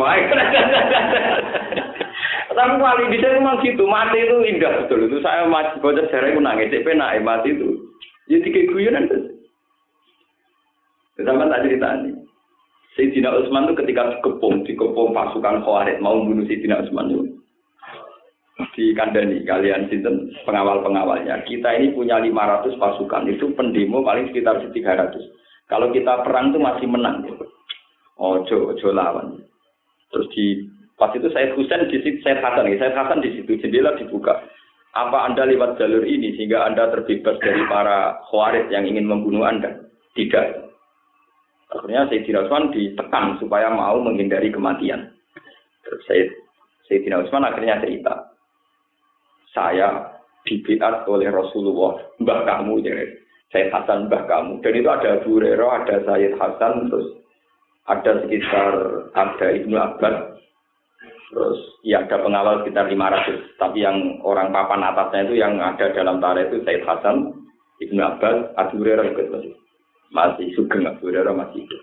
Tapi di sini memang gitu, mati itu indah betul. Itu saya baca sejarah itu nangis, tapi naik mati itu. Ya tiga guyonan tuh. Sama tak cerita ini. Sayyidina Utsman itu ketika dikepung, dikepung pasukan Khawarij mau bunuh Sayyidina Utsman itu. Di kandani kalian sinten pengawal-pengawalnya. Kita ini punya 500 pasukan, itu pendemo paling sekitar 300. Kalau kita perang itu masih menang. Ojo, ojo lawan. Terus di Pas itu saya Husain di situ, saya Hasan, saya Hasan di situ jendela dibuka. Apa Anda lewat jalur ini sehingga Anda terbebas dari para khawarij yang ingin membunuh Anda? Tidak. Akhirnya Sayyidina Utsman ditekan supaya mau menghindari kematian. Terus saya Sayyidina Utsman akhirnya cerita. Saya dibiat oleh Rasulullah, mbah kamu, jadi Sayyid Hasan mbah kamu. Dan itu ada Abu Hurairah, ada Sayyid Hasan, terus ada sekitar ada Ibnu Abbas, Terus ya ada pengawal sekitar 500, tapi yang orang papan atasnya itu yang ada dalam tara itu Said Hasan, Ibnu Abbas, Abu Hurairah ikut masih. Masih sugeng Abu Hurairah masih hidup.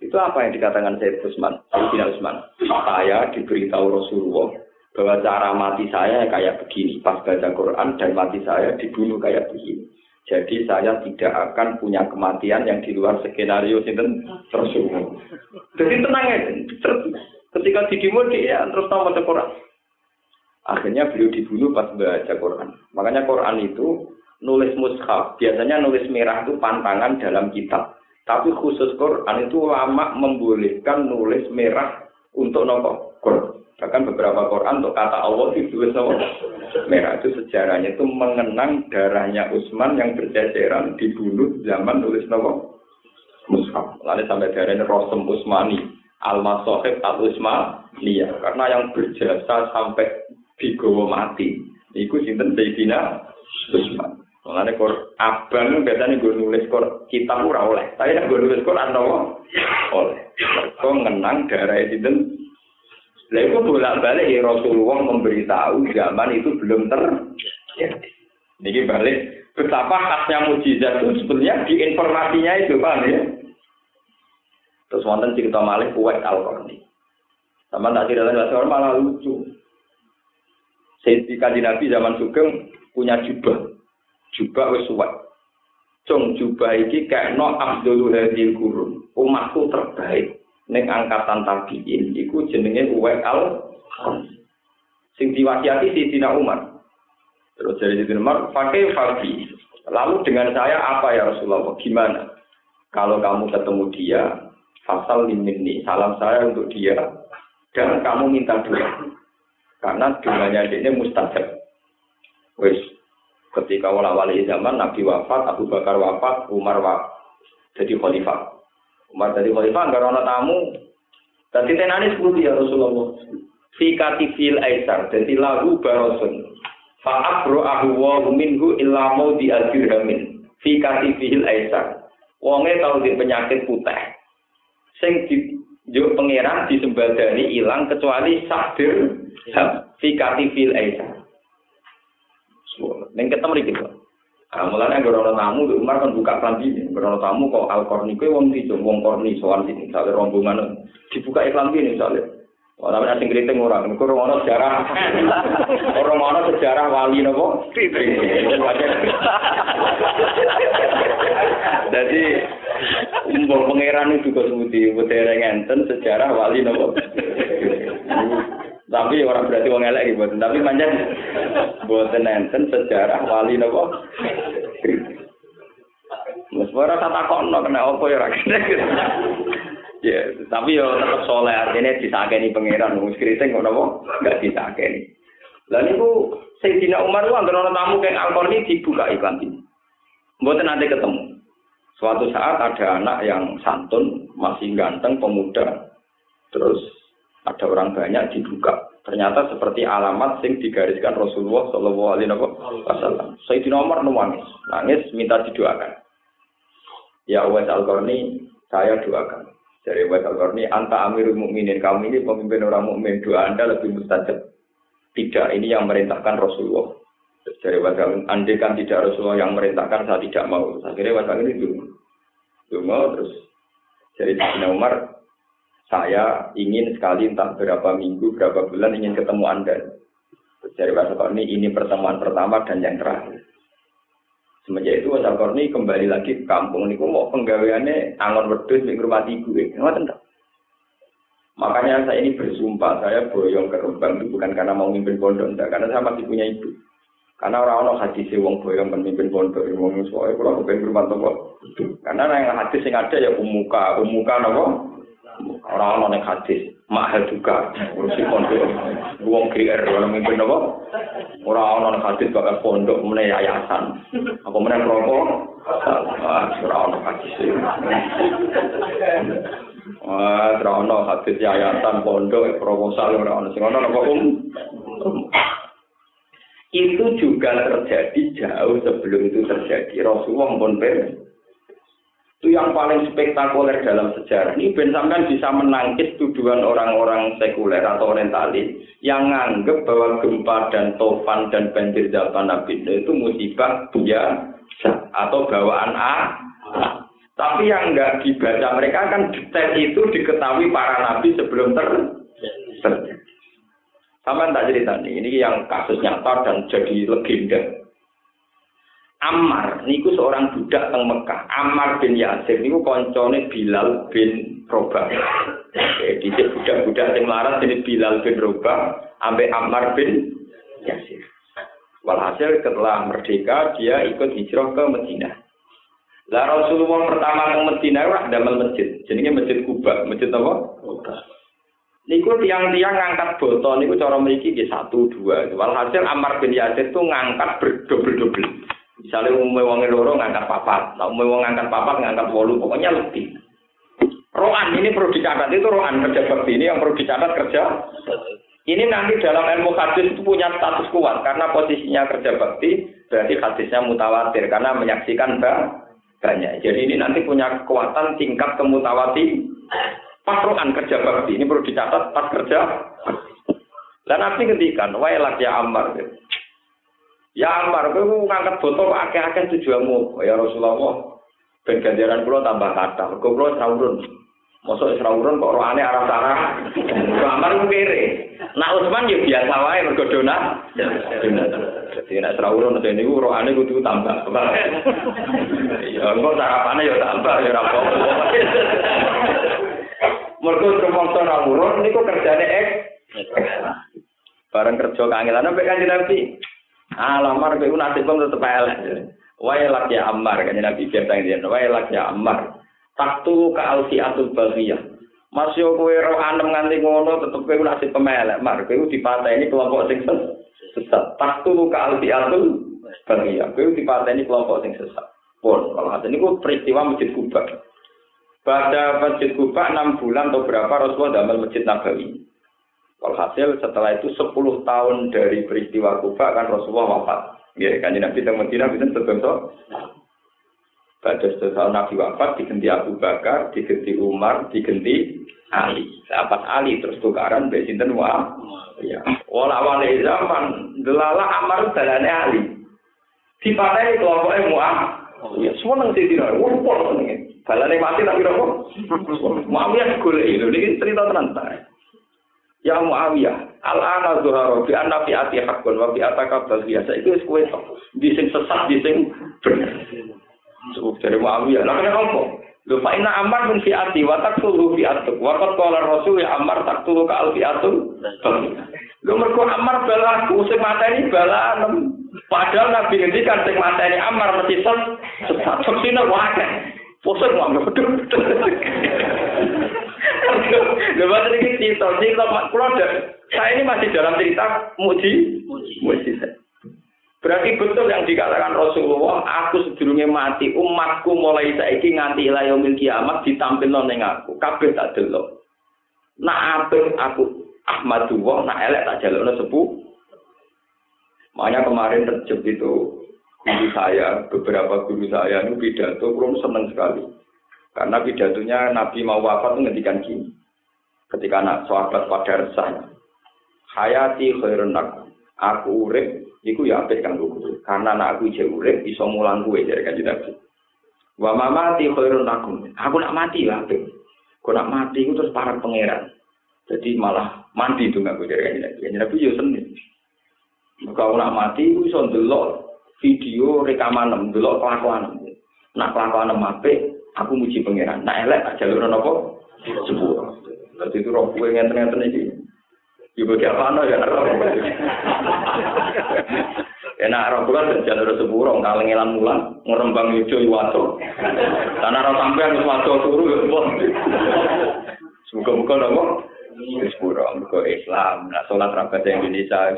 Itu apa yang dikatakan Said Usman, Sayyidina Usman. Saya diberitahu Rasulullah bahwa cara mati saya kayak begini. Pas baca Quran dan mati saya dibunuh kayak begini. Jadi saya tidak akan punya kematian yang di luar skenario sinten Rasulullah. Jadi tenang ya, Ketika didimo dia terus tahu baca Quran. Akhirnya beliau dibunuh pas baca Quran. Makanya Quran itu nulis mushaf. Biasanya nulis merah itu pantangan dalam kitab. Tapi khusus Quran itu lama membolehkan nulis merah untuk nopo Quran. Bahkan beberapa Quran untuk kata Allah itu merah itu sejarahnya itu mengenang darahnya Utsman yang berceceran dibunuh zaman nulis nopo mushaf. Lalu sampai darahnya Rosem Utsmani al-masohib al-usma iya karena yang berjasa sampai digowo mati itu sinten Sayyidina Usman Mengenai kor abang biasanya gue nulis kor kita ora oleh, tapi yang gue nulis kor anda oleh. Kau ngenang darah itu dan lalu bolak balik ya Rasulullah memberitahu zaman itu belum terjadi. Ini balik betapa khasnya mujizat itu sebenarnya di informasinya itu pak ya. Terus wonten cerita malih kuwait al-Qarni. Sama tak tidak lain malah lucu. Sayyidina Nabi zaman Sugeng punya jubah. Jubah wis suwek. Cung jubah iki kayak no Abdul Hadil Gurun. Umatku terbaik. Neng angkatan tabiin iku jenenge Uwais al Sing diwasiati Sayyidina Umar. Terus dari Sayyidina Umar, pakai Fabi. Lalu dengan saya apa ya Rasulullah? Gimana? Kalau kamu ketemu dia, Fasal limini, salam saya untuk dia. Dan kamu minta doa. Karena doanya ini mustajab. Wis, ketika wali zaman Nabi wafat, Abu Bakar wafat, Umar wafat. Jadi khalifah. Umar jadi khalifah, enggak ada tamu. Dan tenani sepuluh ya Rasulullah. Fikati fil aisar, jadi lagu barosun. Fa'abro ahu wa minhu illa mau di al-dirhamin. Fikati fil aisar. Wonge tahu di penyakit putih sing di yo pangeran disembadani ilang kecuali sakdir fikati fil aisa. Neng ketemu iki kok. Kamulan yang berono tamu, Umar kan buka klambi ini. Berono tamu kok al korni kue wong itu, wong korni soal sini. Misalnya rombongan dibuka iklan ini misalnya. Oh, tapi asing keriting orang, ini kurang ada sejarah. Orang mana sejarah wali nopo? Jadi, umpul pangeran itu juga sebuti. Udah sejarah wali nopo? Tapi orang berarti wong elek gitu, tapi manjan boten enten sejarah wali napa? Wes ora tak takokno kena apa ya ora Ya, tapi yo tetap soleh artinya disakeni pangeran wong kriting kok napa enggak disakeni. Lah niku Sayyidina Umar ku anggere ana tamu kayak Al-Qarni dibuka iklan ini. Mboten nanti ketemu. Suatu saat ada anak yang santun, masih ganteng, pemuda. Terus ada orang banyak dibuka. Ternyata seperti alamat sing digariskan Rasulullah Shallallahu Alaihi Wasallam. Sayyidina Umar nangis, nangis minta didoakan. Ya Allah Al-Qarni, saya doakan. Dari Wais Al-Qarni, anta amirul mukminin kamu ini pemimpin orang mukmin doa anda lebih mustajab. Tidak, ini yang merintahkan Rasulullah. Dari Wais andai kan tidak Rasulullah yang merintahkan, saya tidak mau. Akhirnya Wais Al-Qarni dungu. Dungu, terus dari Sayyidina Umar, saya ingin sekali entah berapa minggu, berapa bulan ingin ketemu anda. Dari Wais Al-Qarni, ini pertemuan pertama dan yang terakhir. Semenjak itu Wasal Korni kembali lagi ke kampung. Ini mau penggaweannya angon wedus di rumah gue. Nggak Makanya saya ini bersumpah, saya boyong ke Rembang itu bukan karena mau mimpin pondok, enggak, karena saya masih punya ibu. Karena orang-orang hadis wong boyong pemimpin pondok, wong soalnya kalau aku pengen rumah toko. Karena yang hadis yang ada ya umuka, umuka nopo. Orang-orang yang hadis, mahal juga, pondok, wong GR, orang mimpin nopo. Ora ana hadis bakal pondok meneh yayasan. Apa meneh rokok? Ora ana hadis. Ah, ora ana hadis yayasan pondok proposal ora sing ana apa um. Itu juga terjadi jauh sebelum itu terjadi. Rasulullah pun itu yang paling spektakuler dalam sejarah. Ini Ben sampean bisa menangkis tuduhan orang-orang sekuler atau orientalis yang nganggep bahwa gempa dan tofan dan banjir zaman Nabi itu musibah biasa atau bawaan A. Tapi yang enggak dibaca mereka kan detail itu diketahui para nabi sebelum ter terjadi. Sama tak cerita nih, ini yang kasus nyata dan jadi legenda. Ammar niku seorang budak teng Mekah. Ammar bin Yasir niku koncone Bilal bin Robah. Jadi budak-budak yang larat ini Bilal bin Robah ambek Ammar bin Yasir. Walhasil setelah merdeka dia ikut hijrah ke Madinah. Lah Rasulullah pertama ke Madinah wah damel masjid. Jenenge Masjid Kuba. Masjid apa? Kuba. Niku tiang-tiang ngangkat botol niku cara mriki nggih satu dua. Walhasil Ammar bin Yasir tuh ngangkat berdobel-dobel. Misalnya umumnya wong loro ngangkat papat, nah umumnya wong ngangkat papat ngangkat wolu, pokoknya lebih. Rohan ini perlu dicatat itu rohan kerja bakti ini yang perlu dicatat kerja. Ini nanti dalam ilmu hadis itu punya status kuat karena posisinya kerja bakti berarti hadisnya mutawatir karena menyaksikan banyak. Jadi ini nanti punya kekuatan tingkat kemutawati pas rohan kerja bakti ini perlu dicatat pas kerja. Dan nanti ngendikan, wailak ya Ammar. Ya Ammar, kowe ngangkat botol akeh-akeh tujuanmu. Ya Rasulullah, ben ganjaran kula tambah kata. Mergo kula srawurun. Mosok srawurun kok rohane arah sana. Ammar ku kere. Nak Utsman ya biasa wae mergo donat. Dadi nek srawurun dene niku rohane kudu tambah. Ya engko sarapane ya tambah ya ora apa-apa. Mergo rumangsa srawurun niku kerjane ek. Bareng kerja kangelan sampai kanjeng Nabi. Alamar kowe nasib kok tetep elek. Wae lak ya Ammar kan Nabi biasa dia. Wae lak ya Ammar. Taktu ka alfi atul baghiyah. Mas yo kowe ro anem nganti ngono tetep kowe nasib pemelek. Mar kowe dipateni kelompok sing sesat. Taktu ka alfi atul baghiyah. Kowe dipateni kelompok sing sesat. Pun kalau hati ini peristiwa masjid Kuba. Pada masjid Kuba enam bulan atau berapa Rasulullah dalam masjid Nabawi. Walhasil setelah itu 10 tahun dari peristiwa Kuba kan Rasulullah wafat. Ya, kan Nabi teng Madinah itu sebengso. Pada setelah Nabi wafat diganti Abu Bakar, diganti Umar, diganti Ali. Sahabat Ali terus tukaran mbek sinten wa. Ya. Wala wale zaman delala Amar dalane Ali. Dipateni kelompoke Mu'ah. Ya, semua nang sing dina. Wong pol. Balane mati tapi apa? Muawiyah golek lho niki cerita tenan ta. Ya Muawiyah, al-ana zuhara bi anna fi ati haqqun wa fi ataka itu wis kowe. Di sing sesat, di sing bener. Sebab dari Muawiyah, lah kenapa apa? Lho fa amar min fi ati wa taqtulu fi atuk. Wa qad qala rasul ya amar taqtulu ka al fi atuk. Lho mergo amar balaku sing mateni balanem. Padahal Nabi ngendikan sing mateni amar mesti sesat. Sesat wae. Pusat mau betul betul. Lepas ini cerita, cerita kalau saya ini masih dalam cerita muji, muji. Berarti betul yang dikatakan Rasulullah, aku sedurunge mati, umatku mulai saiki nganti ilayomil kiamat ditampil ning aku, kabeh tak delok. Nak apik aku Ahmadullah, nak elek tak jalukno sepuh. Makanya kemarin terjebak itu guru saya, beberapa guru saya itu pidato, belum senang sekali. Karena pidatonya Nabi mau wafat itu ngendikan gini. Ketika anak sahabat pada resah, hayati khairun aku, aku urip, iku ya apik kowe. Karena anak aku isih urip, iso mulang kowe dari kanjeng Nabi. Wa mamati khairun aku, aku nak mati ya apik. Kau nak mati itu terus pangeran. Jadi malah mati itu nggak gue dari kanjeng Nabi. Kanjeng Nabi yo seneng. Kalau nak mati, itu iso ndelok video rekaman delok kelakuan. Nak kelakuan apik, aku muji pangeran. Nak elek tak jalur napa? Sepuro. Dadi itu roh kowe ngenten-ngenten iki. Ya bagi apa ya roh. Enak roh kula jalur sepuro kalengelan mulan ngrembang ijo iwato. Karena roh sampean wis wato turu ya Semoga-moga napa? Wis pura mergo Islam. Nah, salat rapat Indonesia.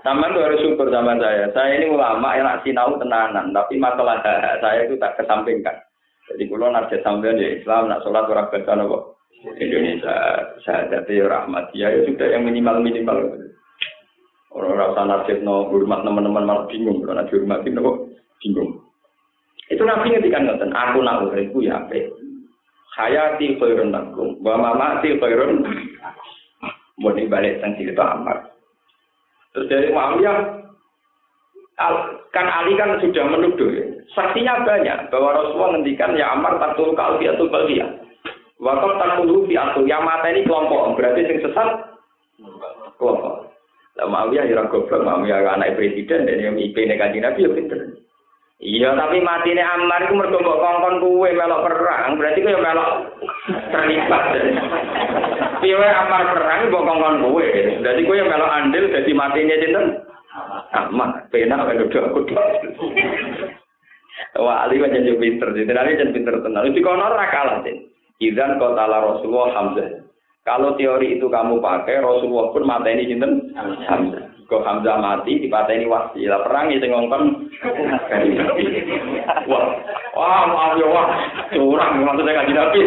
Taman tuh harus syukur sama saya. Saya ini ulama yang nak sinau tenanan, tapi masalah saya itu tak kesampingkan. Jadi kalau narja sampean ya Islam, nak sholat orang baca nopo Indonesia, saya jadi rahmat ya sudah yang minimal minimal. Orang rasa nasib no hormat teman-teman malah bingung, kalau nanti hormatin nopo bingung. Itu nabi ngertikan ngoten, aku nak uripku ya apa? hayati khairun lakum wa mamati khairun mau balik sang cerita Ammar terus dari Muawiyah kan Ali kan sudah menuduh ya. saksinya banyak bahwa Rasulullah ngendikan ya Ammar taktul kalfiatul baliyah wakaf taktul fiatul yang mata ini kelompok. Berarti yang sesat kelompok. Lah Muawiyah ya goblok. Muawiyah anak presiden dan yang IP negatif Nabi ya pinter. Iya, tapi mati Ammar itu mergo mbok kongkon kuwe melok perang, berarti kowe melok terlibat. Piye Ammar perang mbok kongkon kuwe. Dadi kowe melok andil dadi matine sinten? Ammar. Penak kan udah aku. Wah, Ali kan jadi pinter, jadi Ali jadi pinter tenang. Itu kono ora kalah, Din. Izan kotala Rasulullah Hamzah. Kalau teori itu kamu pakai, Rasulullah pun mata ini sinten? Hamzah. Kok Hamzah mati dipateni wahsi. Lah perang itu ngongkon Wah, wah, ya wah, curang maksudnya kan Nabi.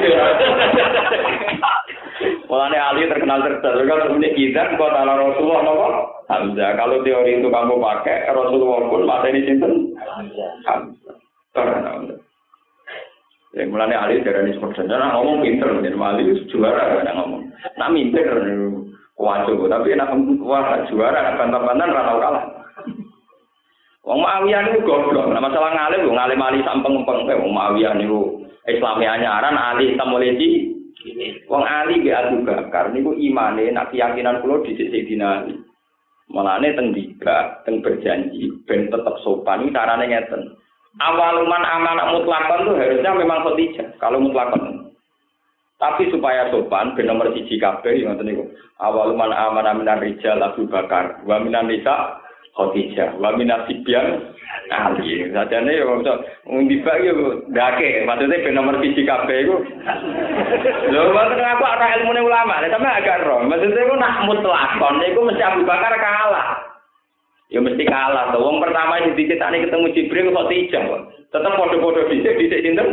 Mulane Ali terkenal cerdas. Kalau punya kok ala Rasulullah nopo Hamzah. Kalau teori itu kamu pakai, Rasulullah pun mateni sinten? Hamzah. Ya, mulane Ali darani seperti nah, ngomong pinter, jadi Ali juara kan ngomong. Nak mimpir Waduh, tapi enak wah juara bantan-bantan ra tau kalah. Wong Muawiyah niku goblok. Nah masalah ngalim, ngalim ali sampeng-empeng kae wong Muawiyah niku Islami anyaran ali tamoleci. Wong Ali ge Abu Bakar niku imane nak keyakinan kula dhisik dina Ali. Malane teng diga, teng berjanji ben tetep sopan iki carane ngeten. Awaluman amanah mutlakon tuh harusnya memang khotijah kalau mutlakon. Tapi supaya sopan, ben nomor siji kabeh yang ngoten niku. Awal man amana minar rijal Abu Bakar, wa minan nisa Khadijah, wa minas sibyan Ali. Sajane yo iso ngundi bak yo ndake, maksudnya ben nomor siji kabeh iku. Lho, mboten aku ora ilmune ulama, tapi agak roh. Maksudnya iku nak mutlakon iku mesti Abu Bakar kalah. Ya mesti kalah. Tuh. Wong pertama yang diceritani ketemu Jibril kok tidak. Tetap podo-podo dhisik dhisik sinten?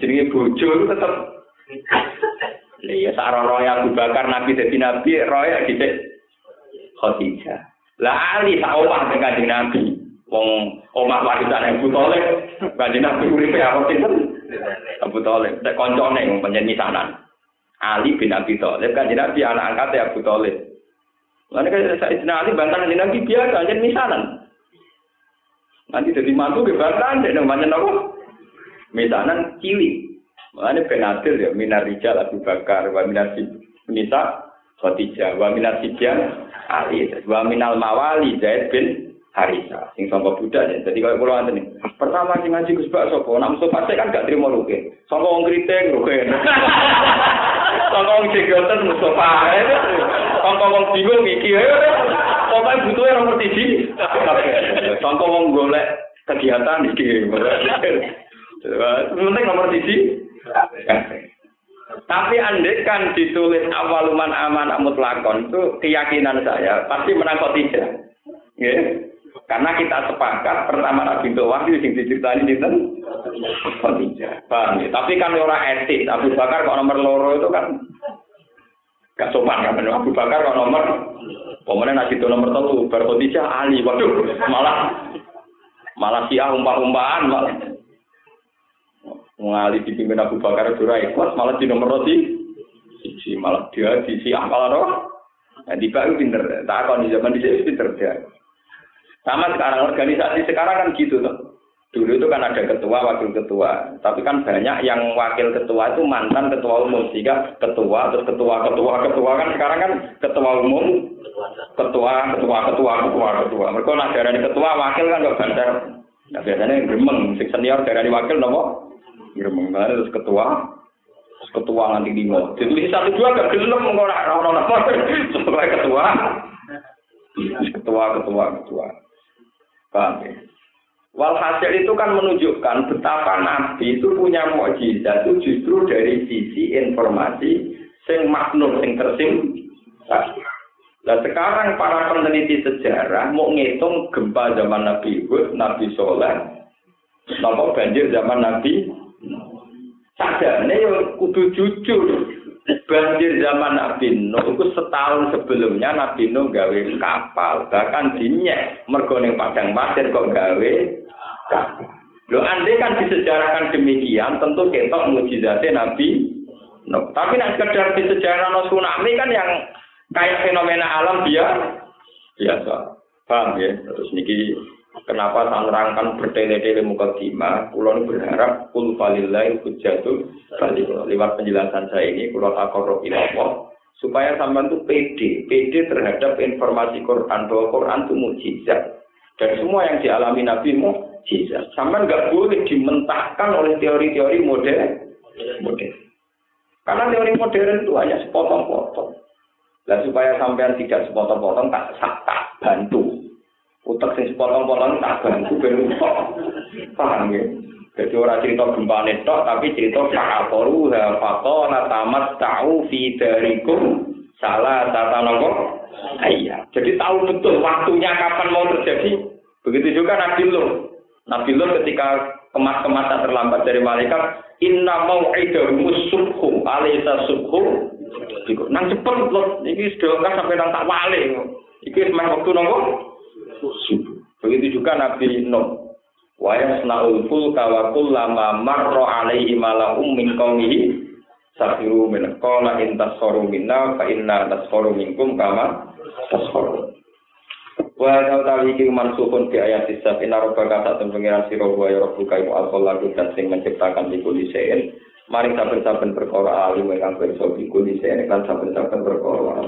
Jenenge bojo itu tetap Iya, sarono ya Abu Bakar Nabi jadi Nabi, roya gitu. Khadijah. Lah Ali sak omah dengan kanjeng Nabi. Wong omah warisan Abu Thalib, kanjeng Nabi uripe apa sinten? Abu Thalib, tek koncone wong panjen misanan. Ali bin Abi Thalib kanjeng Nabi anak angkatnya Abu Thalib. Lalu kan Sayyidina Ali bantah kanjeng Nabi biasa, kanjeng misanan. Nanti jadi mantu ke bantahan, dan banyak apa? Misanan cilik. Makanya benatil ya, minar rijal Abu Bakar, wa minar nisa Khadijah, wa minar sijam Ali, wa minal mawali Zaid bin Harisa, sing sangka budak ya. Jadi kalau pulau nih, pertama sing ngaji Gus Bak sapa? Nak musuh pasti kan gak terima ruke. Sangka wong kriting ruke. Sangka wong jegoten Mustafa. Sangka wong bingung iki. Pokoke butuhe nomor 1. Sangka wong golek kegiatan iki. Penting nomor 1. Tapi andai kan ditulis awaluman aman mutlakon itu keyakinan saya pasti menang tidak. Yeah. Karena kita sepakat pertama Nabi itu wahyu sing diceritani dinten Khadijah. Paham ya? Tapi kan orang etik. Abu Bakar kok nomor loro itu kan gak sopan kan Abu Bakar kok nomor Pemenang nasi itu nomor satu, Khadijah Ali. Waduh, malah malah siah umpah-umpahan malah ngali dipimpin Abu Bakar Dura ikhlas malah di nomor roti siji malah dia di siah malah roh nah pinter tak akan di zaman di sini pinter dia sama sekarang organisasi sekarang kan gitu loh. Dulu itu kan ada ketua, wakil ketua. Tapi kan banyak yang wakil ketua itu mantan ketua umum. Sehingga ketua, terus ketua, ketua, ketua. Kan sekarang kan ketua umum, ketua, ketua, ketua, ketua, ketua. Mereka nah darah ketua, wakil kan gak banter. Nah biasanya yang gremeng, si senior darah wakil nopo. Gremeng, terus ketua, terus ketua nanti lima. Jadi satu dua gak gelem, orang-orang nopo. Sebagai ketua, ketua, ketua, ketua. Paham ya? Walhasil itu kan menunjukkan betapa Nabi itu punya mukjizat itu justru dari sisi informasi sing maknur sing tersim. Nah sekarang para peneliti sejarah mau ngitung gempa zaman Nabi Hud, Nabi Soleh, nopo banjir zaman Nabi. Sadarnya ya kudu jujur. Banjir zaman Nabi Nuh itu setahun sebelumnya Nabi Nuh gawe kapal, bahkan dinyek mergo padang pasir kok gawe kapal. Lo andai kan disejarahkan demikian, tentu ketok mujizatnya Nabi Nuh. Tapi nak sekedar disejarah no tsunami kan yang kayak fenomena alam dia biasa. Paham ya? Terus niki Kenapa saya nerangkan bertele-tele muka kima? Kulon berharap kul falilai hujjatu lewat penjelasan saya ini kulon akorob ilawah supaya sampean itu pede, pede terhadap informasi Quran bahwa Quran itu mujizat dan semua yang dialami Nabi mujizat. Sampean nggak boleh dimentahkan oleh teori-teori modern. modern. Karena teori modern itu hanya sepotong-potong. Dan supaya sampean tidak sepotong-potong tak tak bantu utek sing sepotong-potong tak bantu ben utek. Paham ya? Jadi orang cerita gempa netok, tapi cerita fa'akoru hafato natamat ta'u fi darikum salah tata nopo ayah. Jadi tahu betul waktunya kapan mau terjadi. Begitu juga Nabi Lut. Nabi Lut ketika kemas-kemasan terlambat dari malaikat, inna mau'idahu subhu alaysa subhu. Nang cepet Lut, ini sudah sampai nang tak wale. Iki waktu Begitu juga Nabi Nuh. Wa yasna'ul fulka wa kullama marra alaihi mala'um min qaumihi safiru min qala in tasfaru minna fa inna tasfaru minkum kama tasfaru. Wa tawi iki mansukun di ayat sisa inna rabbaka satun pengiran sira wa ya rabbuka iku al dan sing menciptakan iku disein Mari saben-saben perkara alim ingkang pirsa iku disein kan saben-saben perkara